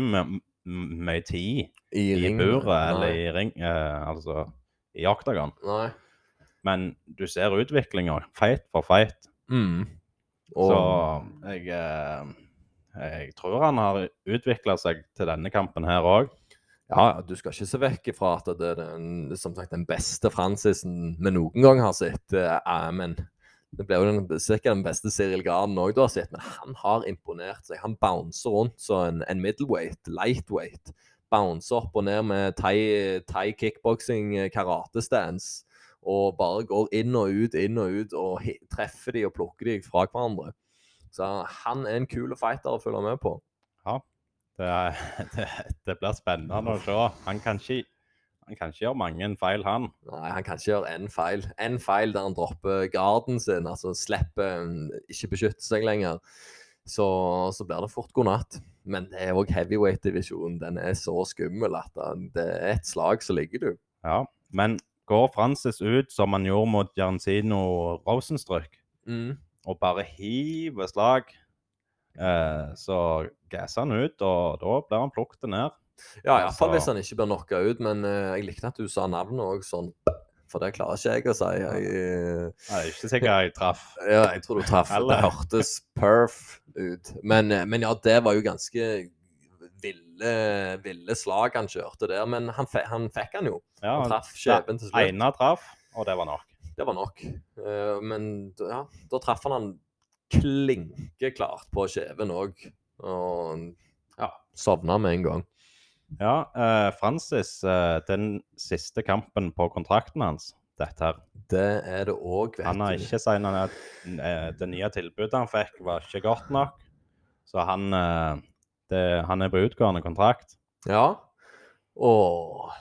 mye tid I, i buret eller i ring, eh, altså i oktagon. Nei. Men du ser utviklinga, fight for fight. Mm. Og, Så jeg, eh, jeg tror han har utvikla seg til denne kampen her òg. ja, du skal ikke se vekk ifra at det er den, som sagt, den beste Francisen vi noen gang har sett. eh, men det ble jo den, sikkert den beste Cyril Garden òg du har sett. Men han har imponert seg. Han bouncer rundt som en, en middleweight, lightweight. Bouncer opp og ned med thai, thai kickboksing, eh, karate-stance. Og bare går inn og ut, inn og ut, og treffer de og plukker de fra hverandre. Så han er en kul fighter å følge med på. Det, er- det, det blir spennende å se. Han kan ikke, han kan ikke gjøre mange feil, han. Nei, han kan ikke gjøre én feil. En feil der han dropper garden sin, altså slipper mm, ikke beskytte seg lenger. Så, så blir det fort god natt. Men det er òg heavyweight-divisjonen. Den er så skummel at det er et slag, så ligger du. Ja. Men går Francis ut som han gjorde mot Jansino Rosenstrøk, Mm. og bare hiver slag, eh, så gasser han ut, og da blir han plukket ned. Ja, iallfall hvis han ikke blir knocka ut. Men eh, jeg likte at du sa navnet òg sånn, for det klarer ikke jeg å si. Jeg, Nei, er ikke sikkert jeg traff. Ja, jeg tror du traff. Det hørtes perf ut. Men, eh, men ja, det var jo ganske ville, ville slag han kjørte der. Men han, han fikk han jo. Ja, Han traff skjeven til slutt. Einar traff, og det var nok. Det var nok. Eh, men ja, da traff han han klinkeklart på skjeven òg. Og ja, sovna med en gang. Ja, eh, Francis, eh, den siste kampen på kontrakten hans, dette her Det er det òg, vet du. Han har ikke signa ned eh, Det nye tilbudet han fikk, var ikke godt nok. Så han, eh, det, han er på utgående kontrakt. Ja. Og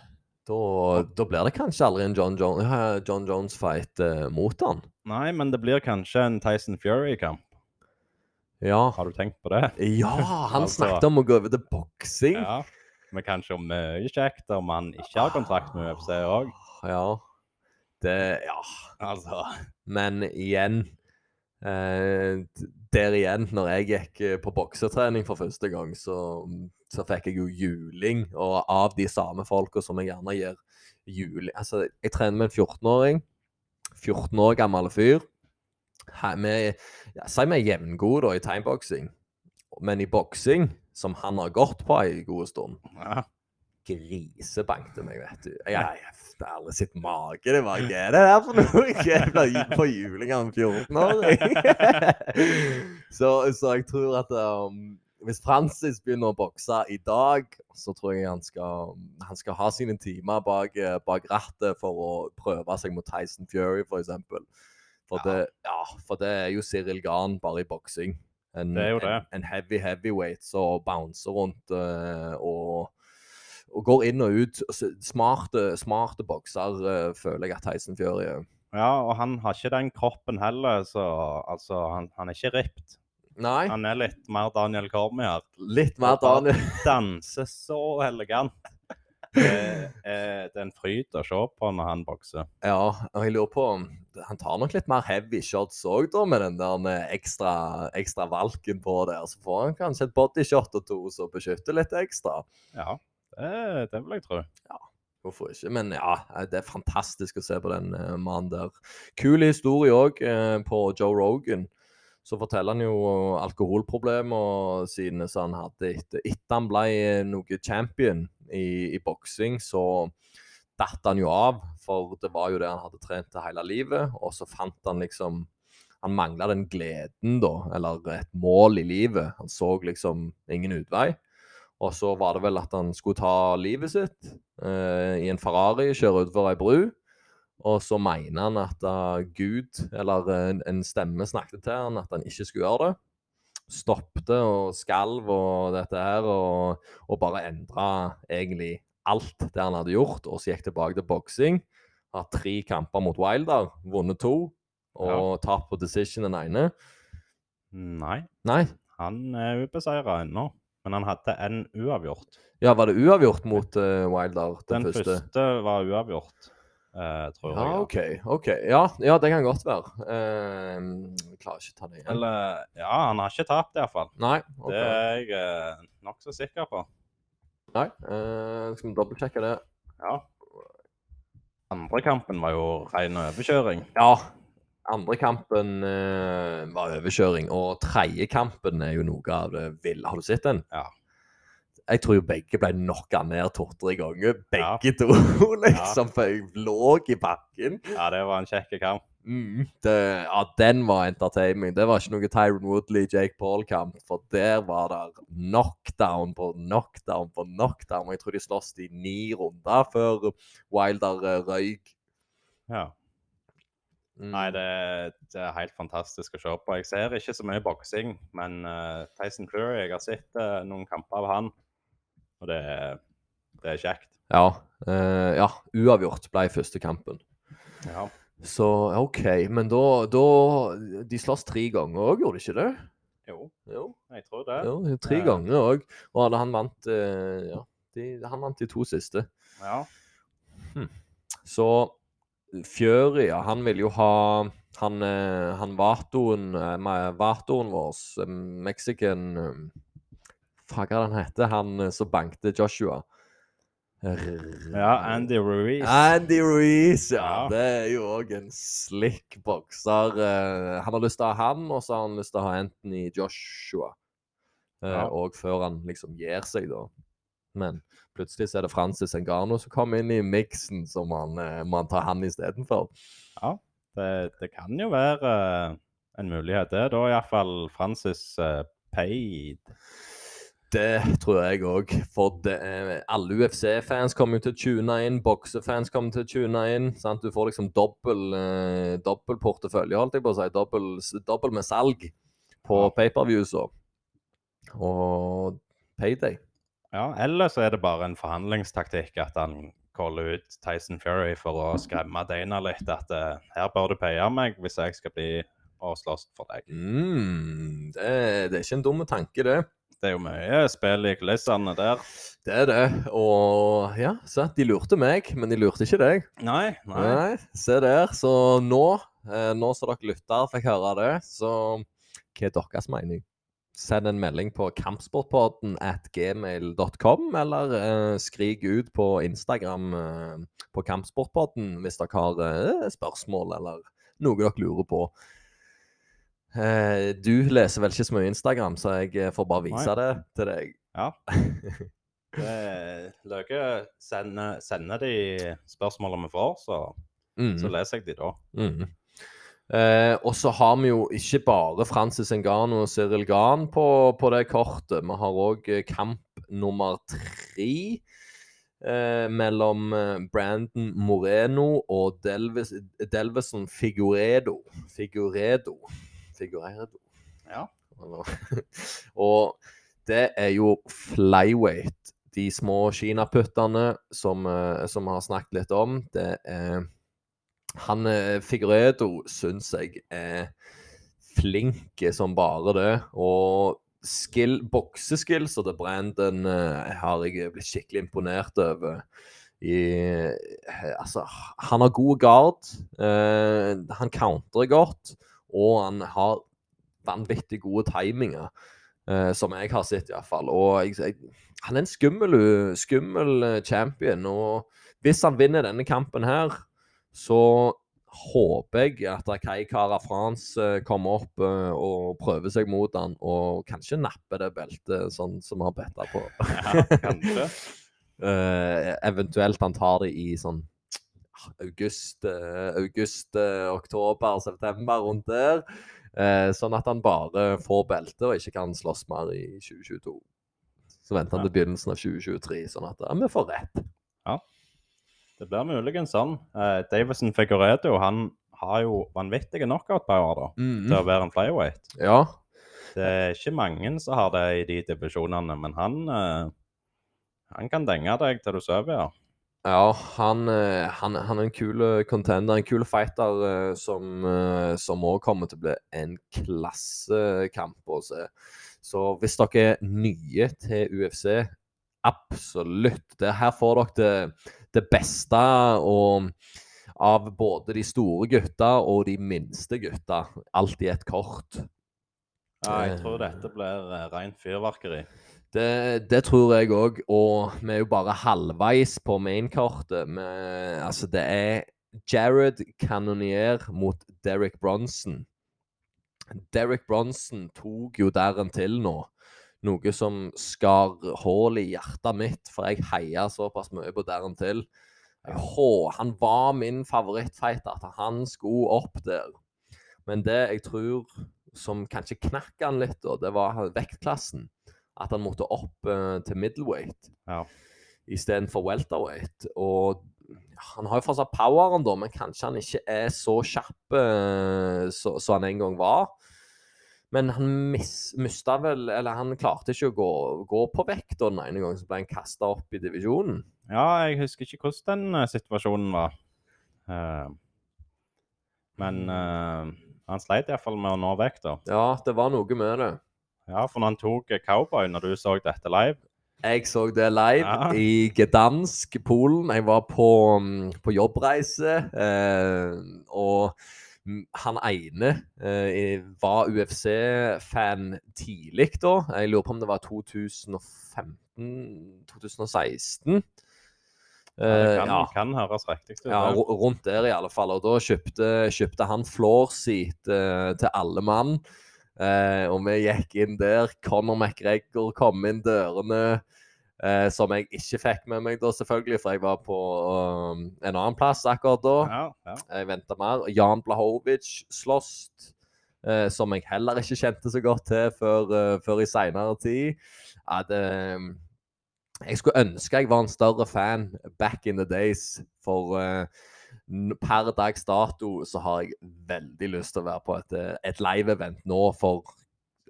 da, da blir det kanskje aldri en John, Jones- ja, John Jones-fight eh, mot han. Nei, men det blir kanskje en Tyson Fury-kamp. Ja. Har du tenkt på det? Ja, han Altså- snakket om å gå over til boksing. Ja. Men kanskje om mye kjekt om han ikke har kontrakt med UFC òg. Ja. Det Ja. Altså Men igjen eh, Der igjen, når jeg gikk eh, på boksetrening for første gang, så, så fikk jeg jo juling. Og av de samme folka som jeg gjerne gir juling Altså, jeg trener med en 14-åring. 14 år gammel fyr. Vi, ja, Si vi er jevngode i timeboxing, men i boksing, som han har gått på ei god stund ja. grisebankte meg, vet du. Jeg, har aldri sett mage. Det var hva er det der for noe? Ble på juling av en 14-åring. så, så jeg tror at um, hvis Francis begynner å bokse i dag, så tror jeg han skal, han skal ha sine timer bak, eh, bak rattet for å prøve seg mot Tyson Fury, f.eks. For, Ja. det, ja, for det er jo Cyril Gahn bare i boksing. En, Det er jo det. En, en heavy heavyweight som bouncer rundt eh, og og går inn og ut. Smarte, smarte bokser, eh, føler jeg at Tyson Fury er. ja, og han har ikke den kroppen heller, så altså Han, han er ikke ripped. Nei, Han er litt mer Daniel Cormier. litt mer Daniel. Danser så elegant. Det er, det er en fryd å se på når han bokser. Ja, og jeg lurer på Han tar nok litt mer heavy shots òg, da, med den der med ekstra, ekstra valken på der. Så får han kanskje et bodyshot og to som beskytter litt ekstra. Ja, det, det vil jeg tro. Ja. Hvorfor ikke? Men ja, det er fantastisk å se på den mannen der. Kul historie òg på Joe Rogan. Så forteller han jo alkoholproblemer sine som han hadde etter, etter han ble eh, noe champion i, i boksing. Så datt han jo av, for det var jo det han hadde trent hele livet. Og så fant han liksom Han mangla den gleden, da, eller et mål i livet. Han så liksom ingen utvei. Og så var det vel at han skulle ta livet sitt eh, i en Ferrari, kjøre utfor ei bru. Og så mener han at uh, Gud, eller en, en stemme, snakket til han at han ikke skulle gjøre det. Stoppte og skalv og dette her, og, og bare endra egentlig alt det han hadde gjort. Og så gikk tilbake til boksing. Har tre kamper mot Wilder, vunnet to. Og tapt på decision den ene. Nei, Nei, han er ubeseira ennå. Men han hadde en uavgjort. ja, var det uavgjort mot uh, Wilder? Den første var uavgjort, eh, tror Ja, jeg. OK. ok. Ja, ja, det kan godt være. Jeg klarer ikke å ta det igjen. Eller Ja, han har ikke tapt, iallfall. Okay. ok. Det er jeg uh, nokså sikker på. Nei, Uh, skal vi dobbeltsjekke det? Ja. Andre kampen var jo ren overkjøring. Ja. Andre kampen uh, var overkjøring, og tredje kampen er jo noe av det ville. Har du sett den? Ja. Jeg tror jo begge ble knocka ned to-tre ganger. Ja. Begge to, liksom. For jeg lå i bakken. Ja, det var en kjekk kamp. Mm, det, ja, den var entertaining. Det var ikke noe Tyron Woodley, Jake Paul-kamp. For der var det knockdown på knockdown på knockdown. Og jeg tror de sloss i ni runder før Wilder eh, røyk. Ja. Mm. Nei, det, det er helt fantastisk å se på. Jeg ser ikke så mye boksing, men uh, Tyson Fury Jeg har sett uh, noen kamper av han, og det, er- det er kjekt. Ja, eh, ja, uavgjort ble første kampen. Ja. Så OK. Men da, da De sloss tre ganger òg, gjorde de ikke det? Jo, Jo, jeg tror det. jo tre Ja. ganger òg. Og hadde han vant eh, Ja, de, han vant de to siste. Ja. Så Fury, ja, han vil jo ha Han, eh, han Vatoen, eh, Vatoen vår, eh, Mexican eh, Fuck, hva er han heter? Han eh, som bankte Joshua. ja, Andy Ruiz. Andy Ruiz, ja. Ja. Det er jo òg en slick bokser. eh, han har lyst til å ha han, og så har han lyst til å ha Anthony Joshua. Eh, Ja. Og før han liksom gir seg, da. Men plutselig så er det Francis Engano som kommer inn i miksen, så man, han, tar han istedenfor. Ja, det, det kan jo være en mulighet, det. Da er iallfall Francis uh, paid. Det tror jeg òg. For det, er- alle UFC-fans kommer jo til å tune inn, boksefans kommer til å tune inn. sant? Du får liksom dobbel, eh, dobbel portefølje, holdt jeg på å si. Dobbel, dobbel med salg på paperviews og, og payday. Ja, eller så er det bare en forhandlingstaktikk at han caller ut Tyson Fury for å skremme Dana litt. At eh, her bør du paye meg hvis jeg skal bli og slåss for deg. Mm, det, det er ikke en dum tanke, det. Det er jo mye spill i kulissene der. Det er det. Og ja, se, de lurte meg, men de lurte ikke deg. Nei, nei. Nei, se der. Så nå, eh, nå som dere lytter fikk høre det, så hva er deres mening? Send en melding på kampsportpodden at gmail.com, eller eh, skrik ut på Instagram eh, på Kampsportpodden hvis dere har eh, spørsmål eller noe dere lurer på. Eh, du leser vel ikke så mye Instagram, så jeg eh, får bare vise Nei. det til deg. Ja. Løke sender, sender de spørsmålene vi får, så, Mm. så leser jeg de da. Mm. Eh, og så har vi jo ikke bare Francis Engano og Cyril Gahn på, på det kortet. Vi har òg kamp nummer tre eh, mellom eh, Brandon Moreno og Delvis, Delvison Figuredo. Figueredo. Figueredo. Ja. Og det er jo flyweight. De små kinaputtene som, eh, som vi har snakket litt om. Det er Han eh, Figueredo syns jeg er flink som bare det. Og skill, bokseskillsa til Brandon eh, har jeg blitt skikkelig imponert over. I, altså, han har god guard. eh, han counterer godt. Og han har vanvittig gode timinger. eh, som jeg har sett, iallfall. Og jeg, jeg, han er en skummel, skummel eh, champion. Og hvis han vinner denne kampen her, så håper jeg at Kai Cara France eh, kommer opp eh, og prøver seg mot han, og kanskje napper det beltet, sånn som vi har betta på. Ja, kanskje. Eh, eventuelt han tar det i sånn august, eh, august eh, oktober, september, rundt der. Eh, sånn at han bare får belte og ikke kan slåss mer i 2022. Så venter han til begynnelsen av 2023, sånn at ja, vi får rett. Det blir muligens sånn. Eh, Davison Figueredo han har jo vanvittige knockout-power da, til å være en flyweight. Ja. Det er ikke mange som har det i de divisjonene, men han, han kan denge deg til du sover, ja. Ja, han, eh, han, han er en kul contender, en kul fighter eh, som eh, som også kommer til å bli en klassekamp å se. Så hvis dere er nye til UFC, absolutt. Det her får dere det, det beste og, av både de store gutta og de minste gutta. Alt i et kort. ja jeg tror dette blir rent fyrverkeri. Det, det tror jeg òg, og vi er jo bare halvveis på mainkartet. Altså, det er Jared Cannonier mot Derek Bronson. Derek Bronson tok jo Darren til nå. Noe som skar hull i hjertet mitt, for jeg heia såpass mye på Darren til. Hå, han var min favorittfighter, at han skulle opp der. Men det jeg tror som kanskje knakk han litt, da, det var vektklassen. At han måtte opp uh, til middleweight Ja. istedenfor welterweight. Og han har jo fortsatt poweren, da, men kanskje han ikke er så kjapp uh, som han en gang var. Men han mis, mista vel Eller han klarte ikke å gå, gå på vekt da den ene gangen, så ble han kasta opp i divisjonen. Ja, jeg husker ikke hvordan den uh, situasjonen var. Uh, men eh, han sleit iallfall med å nå vekta. Ja, det var noe med det. Ja, for når han tok eh, cowboy, når du så dette live Jeg så det live Ja. i Gdansk, Polen. Jeg var på, mm, på jobbreise, eh, og mm, han ene eh, var UFC-fan tidlig da. Jeg lurer på om det var 2015-2016. Eh, Det kan, ja. kan høres riktig ut. Ja, rundt der i alle fall. Og da kjøpte, kjøpte han floor seat eh, til alle mann. Eh, og vi gikk inn der. Conor McGregor kom inn dørene. eh, som jeg ikke fikk med meg, da selvfølgelig, for jeg var på um, en annen plass akkurat da. ja, ja. Jeg venta mer. Jan Blahovic sloss, eh, som jeg heller ikke kjente så godt til før, uh, før i seinere tid. At, det, jeg skulle ønske jeg var en større fan back in the days, for n- per dags dato så har jeg veldig lyst til å være på et, eh, et live-event nå, for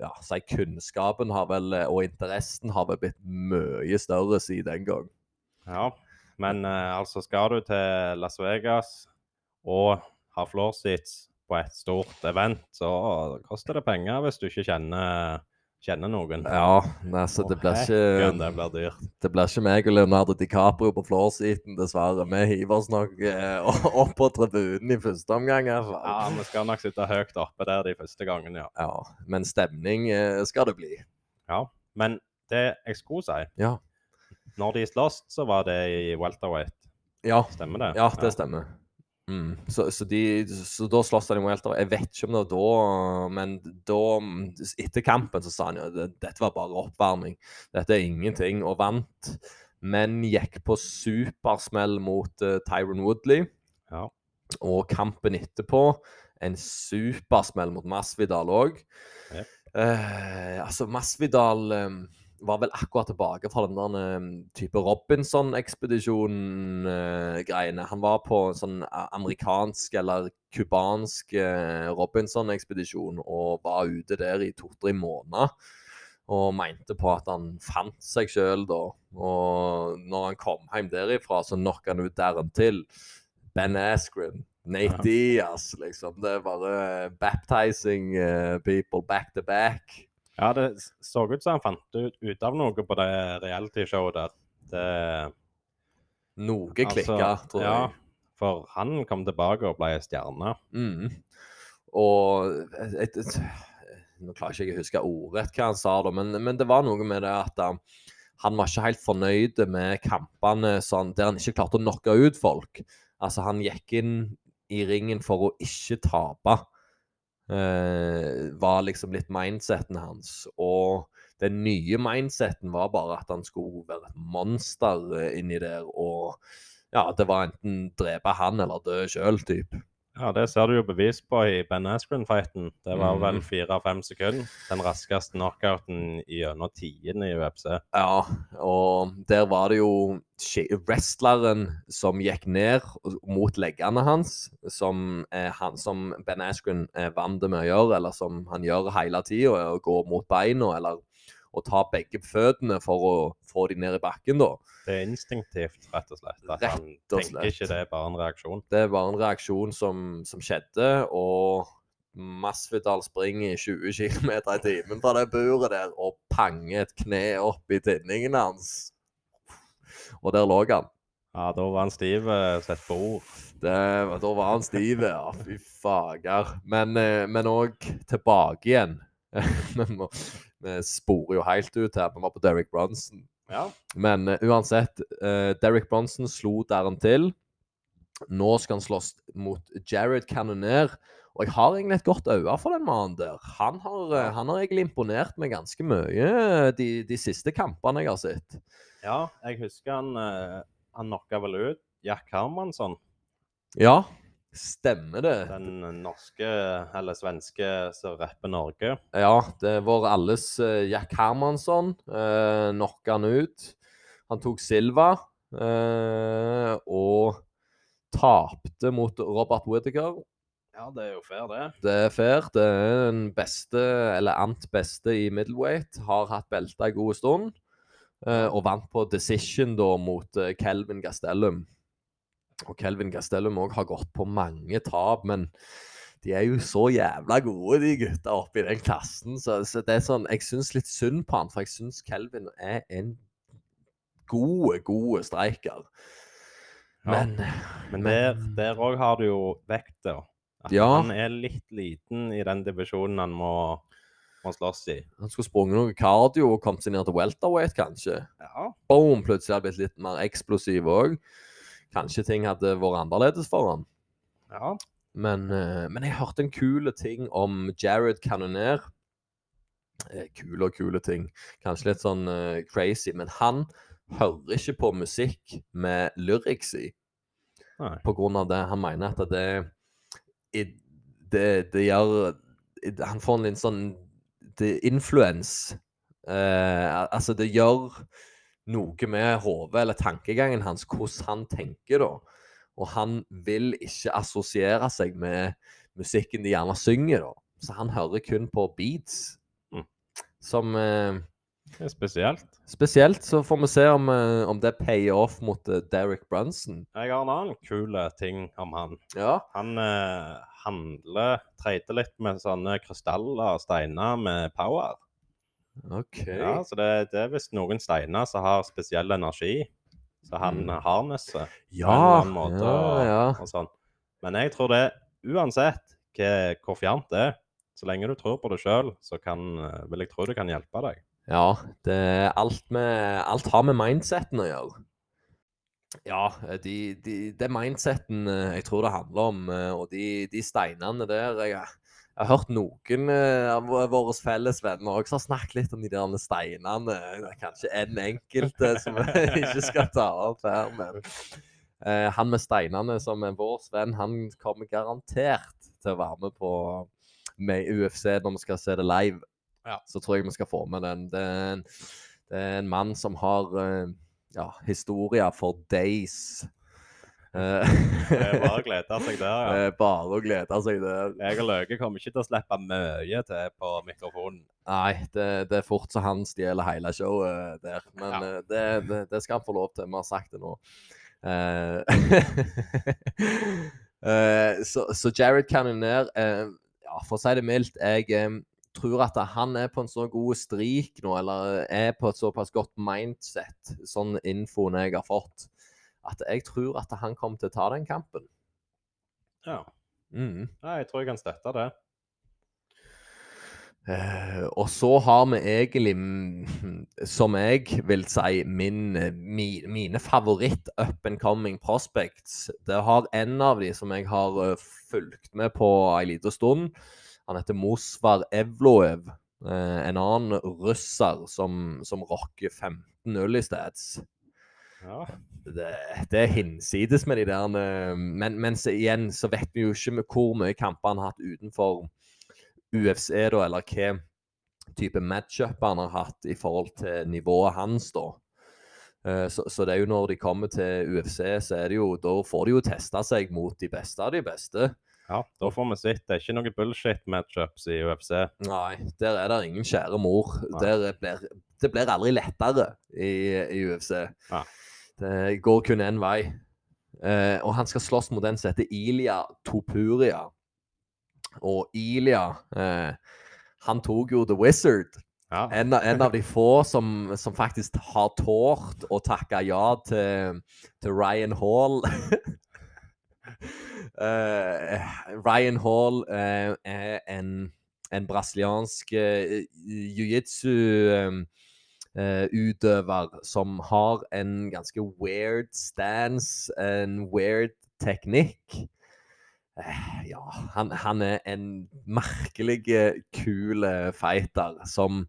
ja, si kunnskapen har vel, eh, og interessen har vel blitt mye større siden den gang. ja. Men eh, altså, skal du til Las Vegas og ha floor seats på et stort event, så koster det penger hvis du ikke kjenner, kjenner noen. Ja, nei, så det blir ikke Det blir dyrt. Det blir ikke meg og Leonardo DiCaprio på floorseaten, dessverre. Vi hiver oss nok eh, opp på tribunen i første omgang. i. Ja, vi skal nok sitte høyt oppe der de første gangene, ja. Ja, men stemning eh, skal det bli. ja. Men det jeg skulle si Ja. Når de sloss, så var det i welterweight. Ja, Stemmer det? ja det stemmer. Mm. Så, så, de, så da sloss han imot welter. Jeg vet ikke om det var da, men da Etter kampen så sa han jo at dette var bare oppvarming. Dette er ingenting. Og vant. Men gikk på supersmell mot uh, Tyron Woodley. Ja. Og kampen etterpå en supersmell mot Masvidal òg. Ja. Uh, altså, Masvidal eh, var vel akkurat tilbake fra den der eh, type Robinson-ekspedisjon-greiene. Han var på en sånn amerikansk eller cubansk eh, Robinson-ekspedisjon og var ute der i to-tre måneder. Og mente på at han fant seg sjøl da. Og når han kom hjem derifra, så knocka han ut Darren til. Ben Askren. Nate Ja. Diaz, liksom. Det er bare baptizing eh, people back to back. Ja, det så ut som han fant ut, ut av noe på det realityshowet der. Det, Noe Altså, klikka, tror ja, jeg. for han kom tilbake og ble stjerne. Mm. Og et, et, Nå klarer jeg ikke å huske ordrett hva han sa, da, men, men det var noe med det at um, han var ikke helt fornøyd med kampene sånn, der han ikke klarte å knocke ut folk. Altså, han gikk inn i ringen for å ikke tape. Eh, var liksom litt mindseten hans. Og den nye mindseten var bare at han skulle være et monster eh, inni der. Og ja, det var enten drepe han eller dø sjøl, type. Ja, det ser du jo bevis på i Ben Askren-fighten. Det var vel Mhm. fire-fem sekunder. Den raskeste knockouten gjennom tiende i UFC. Ja, og der var det jo wrestleren som gikk ned mot leggene hans, som, eh, han, som Ben Askren eh, vant med å gjøre, eller som han gjør hele tida, å gå mot beina, eller å ta begge føttene for å få de ned i bakken, da. Det er instinktivt, rett og slett. At han og tenker ikke det er bare en reaksjon. Det var en reaksjon som, som skjedde, og Masvidal springer i 20 km i timen fra det buret der og panger et kne opp i tinningen hans. Og der lå han. Ja, da var han stiv eh, sett på ord. Det, da var han stiv, ja. Fy fager. Men òg tilbake igjen. Vi må- Vi sporer jo helt ut her. Vi var på Derek Bronson. Ja. Men uh, uansett, uh, Derek Bronson slo der han til. Nå skal han slåss mot Jared Cannonier. Og jeg har egentlig et godt øye for den mannen der. Han har, eh, han har egentlig imponert meg ganske mye eh, de, de siste kampene jeg har sett. ja, jeg husker han Han knocka vel ut Jack Hermansson, Ja, stemmer det. den norske eller svenske som rapper Norge. Ja, det var alles eh, Jack Hermansson. Eh, Knocka han ut. Han tok Silva. eh, og tapte mot Robert Whittaker. Ja, det er jo fair, det. Det er fair. Det er den beste, eller ant beste i middleweight. Har hatt belte en god stund. eh, og vant på decision da mot eh, Kelvin Gastelum. Og Kelvin Gastelum òg har gått på mange tap, men de er jo så jævla gode, de gutta oppe i den klassen. Så, så det er sånn, jeg syns litt synd på han, for jeg syns Kelvin er en god, god streiker. Ja. Men, Men der òg har du jo vekta. At Ja. han er litt liten i den divisjonen han må, må slåss i. han skulle sprunget noe cardio og kommet seg ned til welterweight, kanskje. Ja. Boom! Plutselig hadde blitt litt mer eksplosiv òg. Kanskje ting hadde vært annerledes for han. ja. Men, eh, men jeg hørte en kule ting om Jared Cannonier. Eh, kule og kule ting. Kanskje litt sånn eh, crazy, men han hører ikke på musikk med lyrics i. Nei. På grunn av det. Han mener at det Det, det gjør Han får en litt sånn det Influence. Eh, altså, det gjør noe med hodet eller tankegangen hans, hvordan han tenker, da. Og han vil ikke assosiere seg med musikken de gjerne synger, da. Så han hører kun på beats. Mm. Som eh, Det er spesielt. Spesielt så får vi se om, eh, om det payer off mot eh, Derek Brunson. Jeg har en annen kul ting om han. Ja. Han eh, handler Treiter litt med sånne krystaller og steiner med power. OK. Ja, Så det, det er visst noen steiner som har spesiell energi. Så han Mm. harnesser Ja, på en eller annen måte. ja, og, ja. og sånn. Men jeg tror det, uansett hvor fjernt det er, så lenge du tror på det sjøl, så kan, vil jeg tro det kan hjelpe deg. Ja, det alt med Alt har med mindseten å gjøre. Ja, de, de, det mindseten eh, jeg tror det handler om, eh, og de, de steinene der jeg, jeg har hørt noen eh, av våre felles venner også har snakket litt om de der steinene. Det er Kanskje en enkelt eh, som vi ikke skal ta opp her, men eh, han med steinene som er vår venn, han kommer garantert til å være med på med UFC når vi skal se det live. Ja. Så tror jeg vi skal få med den. Det er en, det er en mann som har ja, historier for days. Eh, Det er bare å glede seg der. det ja. bare å glede seg der. Jeg og Løke kommer ikke til å slippe mye til på mikrofonen. Nei, det, det er fort så han stjeler hele showet der. Men Ja. eh, det, det, det skal han få lov til. Vi har sagt det nå. Eh, eh, så, så Jared Cannonier eh, ja, For å si det mildt, jeg eh, tror at han er på en så god strik nå, eller er på et såpass godt mindset, sånn infoen jeg har fått, at jeg tror at han kommer til å ta den kampen. Ja. Mm. ja, jeg tror jeg kan støtte det. Uh, og så har vi egentlig, mm, som jeg vil si, min, mi, mine favoritt up and coming prospects. Det har en av de som jeg har eh, fulgt med på en liten stund. Han heter Mosvar Evloev. Uh, en annen russer som, som rocker 15-0 i stats. Ja. Det, det er hinsides med de der Men, men så igjen så vet vi jo ikke med hvor mye kamper han har hatt utenfor UFC, da, eller hva type matchup han har hatt i forhold til nivået hans, da. Eh, Så, så det er jo når de kommer til UFC, så er det jo, da får de jo testa seg mot de beste av de beste. ja, da får vi sett. Det er ikke noe bullshit-matchups i UFC. Nei, der er det ingen kjære mor. Blir, det blir aldri lettere i, i UFC. Nei. Det går kun én vei. Eh, og han skal slåss mot den som heter Ilia Topuria. Og Ilia eh, Han tok jo The Wizard. Ja. En, en av de få som, som faktisk har tålt å takke ja til, til Ryan Hall. Eh, Ryan Hall eh, er en en brasiliansk eh, jiu-jitsu-utøver som har en ganske weird stance, en weird teknikk. Eh, Ja, han, han er en merkelig, eh, kul eh, fighter som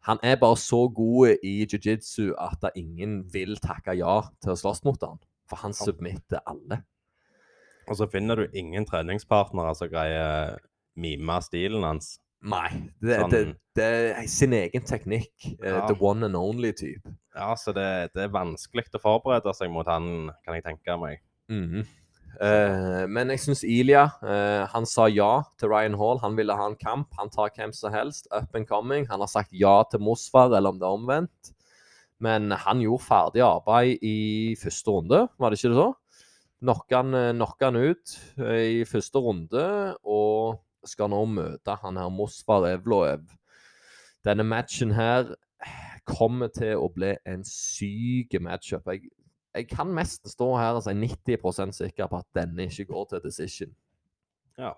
Han er bare så god i jiu-jitsu at ingen vil takke ja til å slåss mot han. For han submitter alle. Og så finner du ingen treningspartnere som greier mime stilen hans. Nei. Det, Sånn- det, det er sin egen teknikk. eh, Ja. The one and only type. Ja, så det, det er vanskelig å forberede seg mot han, kan jeg tenke meg. Mhm. Eh, men jeg syns Ilya eh, Han sa ja til Ryan Hall. Han ville ha en kamp. Han tar hvem som helst. Up and coming. Han har sagt ja til Mosfar, eller om det er omvendt. Men han gjorde ferdig arbeid i første runde, var det ikke det så? Knocka han, eh, han ut eh, i første runde, og skal nå møte han her Mosvar Evloev. Denne matchen her kommer til å bli en syk matchup. Jeg, jeg kan nesten stå her og si 90% sikker på at denne ikke går til decision. Ja.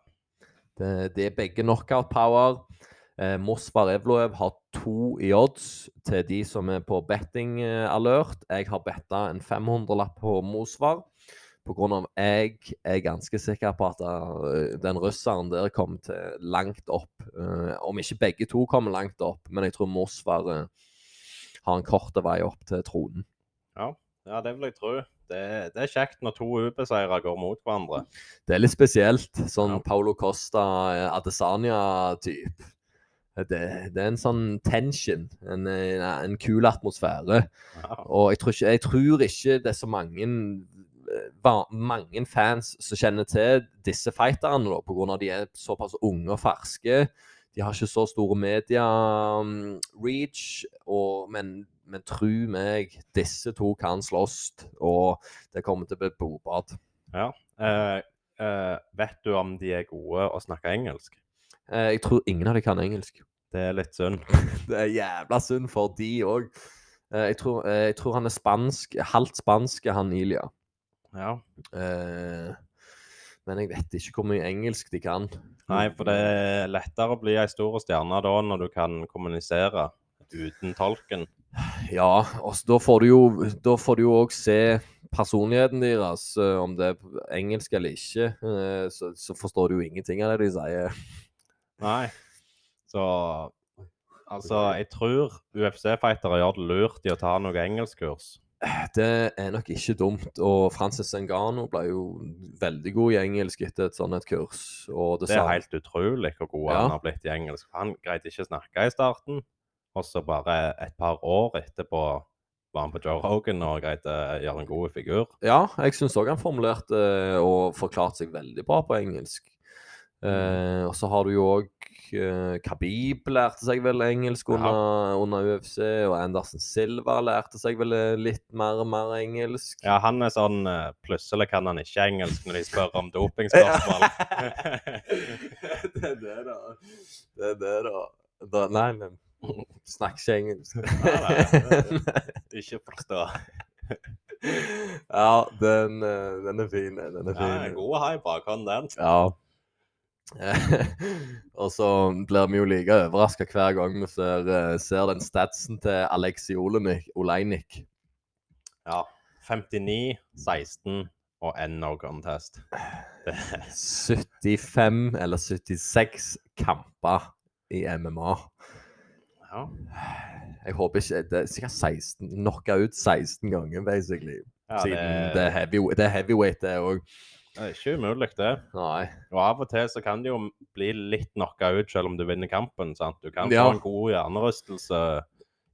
Det, det er begge knockout power. Eh, Mosvar Evloev har to i odds til de som er på betting eh, alert. Jeg har betta en 500-lapp på Mosvar. Av jeg er ganske sikker på at eh, den russeren der kom til langt opp. Eh, om ikke begge to kommer langt opp, men jeg tror Mosvar eh, har en kort vei opp til tronen. Ja, det vil jeg tro. Det, det er kjekt når to UB-seire går mot hverandre. Det er litt spesielt. Sånn Ja. Paulo Costa, Adesanya-type. Det, det er en sånn tension, en, en, en kul atmosfære. Ja. Og jeg tror ikke, jeg tror ikke det er så mange, mange fans som kjenner til disse fighterne, da, på grunn av de er såpass unge og ferske. De har ikke så store media-reach, men, men tru meg, disse to kan slåss, og det kommer til å bli blodbad. Eh, eh, vet du om de er gode å snakke engelsk? Eh, Jeg tror ingen av dem kan engelsk. Det er litt synd. Det er jævla synd for de òg. Jeg, tror- eh, jeg tror han er spansk, halvt spansk, han Ilya. Ja. Eh, Men jeg vet ikke hvor mye engelsk de kan. Nei, for det er lettere å bli ei stor stjerne da når du kan kommunisere uten tolken. Ja, og da får du jo òg se personligheten deres, eh, om det er engelsk eller ikke. Eh, Så, så forstår du jo ingenting av det de sier. Nei. Så Altså, jeg tror UFC-fightere gjør det lurt i å ta noe engelskkurs. Det er nok ikke dumt. Og Francis Engano ble jo veldig god i engelsk etter et sånt et kurs. Og det, Det er helt utrolig hvor god Ja. han har blitt i engelsk. Han greide ikke å snakke i starten, og så bare et par år etterpå var han på Joe Rogan og greide å gjøre en god figur. Ja, jeg syns òg han formulerte eh, og forklarte seg veldig bra på engelsk. Eh, og så har du jo òg eh, Khabib lærte seg vel engelsk under, under UFC, og Andersen Silva lærte seg vel eh, litt mer og mer engelsk. Ja, han er sånn Plutselig kan han ikke engelsk når de spør om dopingspørsmål. det er det, da. Det er det, da. da nei, men snakker ikke engelsk. ikke forstå. ja, den, den er fin. Den er Ja, fin. Ja, god high bakhånd, den. Ja. og så blir vi jo like overraska hver gang vi ser, eh, ser den statsen til Aleksi Olenik, Oleinik. Ja. 59, 16 og en no contest. 75 eller 76 kamper i MMA. ja. Jeg håper ikke Det er sikkert 16 Knocka ut 16 ganger, basically. ja Siden det, heavy, det er heavyweight, det òg. Det er ikke umulig, det. Nei. Og av og til så kan det jo bli litt knocka ut selv om du vinner kampen. sant? Du kan Ja. få en god hjernerystelse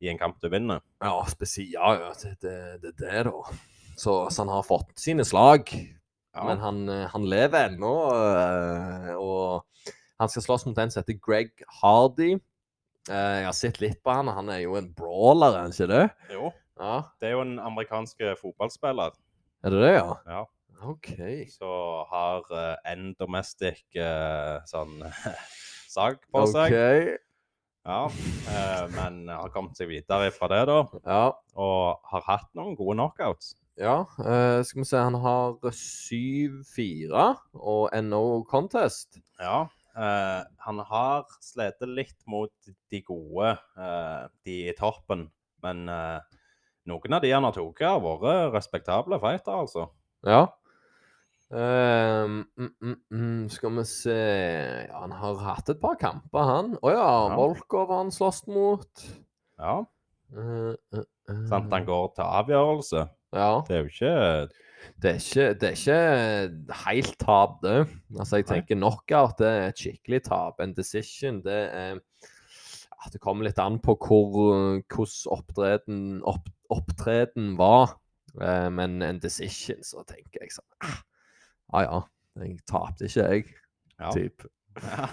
i en kamp du vinner. Ja, spesielt Ja, det er det, det, da. Så, så han har fått sine slag. Ja. Men han, eh, han lever ennå, eh, og han skal slåss mot en som heter Greg Hardy. Eh, Jeg har sett litt på han, og han er jo en brawler, er han ikke det? Jo, Ja, det er jo en amerikansk fotballspiller Er det det, ja? ja, OK. Så har uh, en domestic uh, sånn sag på seg. Okay. Ja, uh, men har kommet seg videre fra det, da. Ja. Og har hatt noen gode knockouts. ja eh, skal vi se, han har 7-4 og NO Contest. Ja, Eh, han har slitt litt mot de gode, eh, de i toppen. Men eh, noen av de han har tatt, har vært respektable fighter, altså. Ja. Ehm, mm, mm, mm, skal vi se Ja, han har hatt et par kamper, han. Å ja, Ja. Volkov har han slåss mot. Ja. Uh, uh. Sant, han går til avgjørelse. Ja. Det er jo ikke Det er ikke, det er ikke helt tap, det. Altså, jeg Nei. tenker knockout det er et skikkelig tap. En decision, det er ja, Det kommer litt an på hvor, hvordan opptreden, opp, opptreden var. Men en decision, så tenker jeg sånn ah, Ja ja, jeg tapte ikke, jeg. Ja. Typ. ja.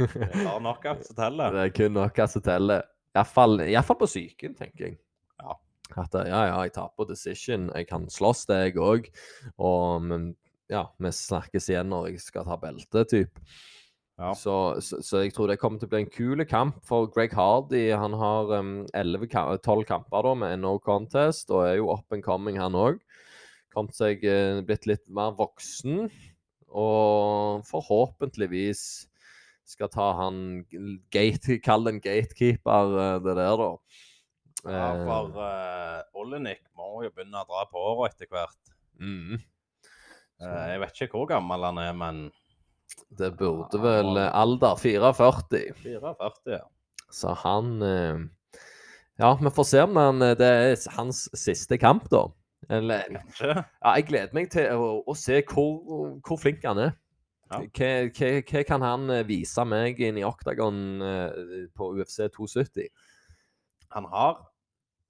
Det er bare knockout som teller. Det er kun knockout som teller. Iallfall på psyken, tenker jeg. Ja. At eh, ja, ja, jeg taper decision. Jeg kan slåss, det, jeg òg. Og men, ja, vi snakkes igjen når jeg skal ta belte, typ. Ja. Så, så, så jeg tror det kommer til å bli en kul kamp for Greg Hardy. Han har um, 11 12 kamper da med no contest, og er jo up and coming, han òg. Kommet seg eh, blitt litt mer voksen. Og forhåpentligvis skal ta han gate, Kall den gatekeeper, eh, det der, da. Ja, Eh, for uh, Olenik må jo begynne å dra på åra etter hvert. mm. Uh, jeg vet ikke hvor gammel han er, men Det burde vel eh, Alder 44. 44, ja. Så han uh, Ja, vi får se om han, eh, det er hans siste kamp, da. Eller Ja, jeg gleder meg til å, å se hvor, hvor flink han er. Ja. Hva, hva, hva kan han eh, vise meg inn i Octagon eh, på UFC 270? Han har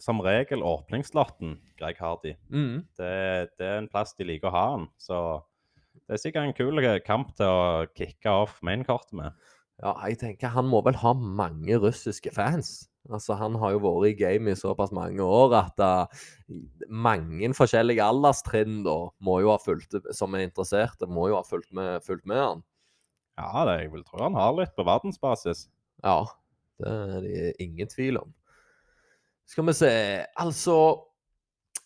som regel åpningslotten, Greg Hardy. Mm. Det, det er en plass de liker å ha han. Så det er sikkert en kul kamp til å kicke off mainkortet med. Ja, jeg tenker han må vel ha mange russiske fans. Altså, Han har jo vært i game i såpass mange år at uh, mange forskjellige alderstrinn da, må jo ha fulgt, som er interesserte, må jo ha fulgt med, fulgt med han. Ja, det, jeg vil tro han har litt på verdensbasis. Ja, det er det ingen tvil om. Skal vi se Altså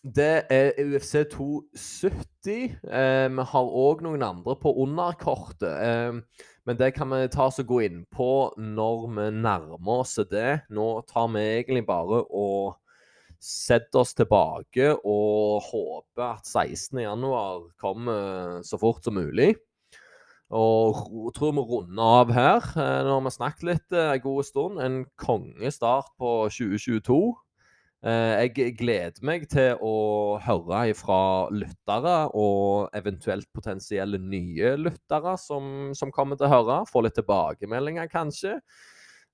Det er UFC 270. Eh, vi har òg noen andre på underkortet. Eh, men det kan vi ta oss og gå inn på når vi nærmer oss det. Nå tar vi egentlig bare og setter oss tilbake og håper at 16.1 kommer så fort som mulig. Og ro- tror vi runder av her. eh, Nå har vi snakket litt eh, en god stund. En kongestart på 2022. Eh, Jeg gleder meg til å høre fra lyttere og eventuelt potensielle nye lyttere som, som kommer til å høre. Få litt tilbakemeldinger, kanskje.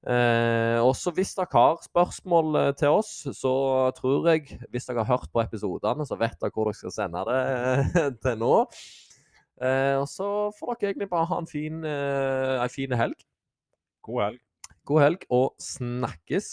Eh, også hvis dere har spørsmål eh, til oss, så tror jeg Hvis dere har hørt på episodene, så vet dere hvor dere skal sende det eh, til nå. Eh, og så får dere egentlig bare ha en fin, eh, en fin helg. God helg. God helg og snakkes.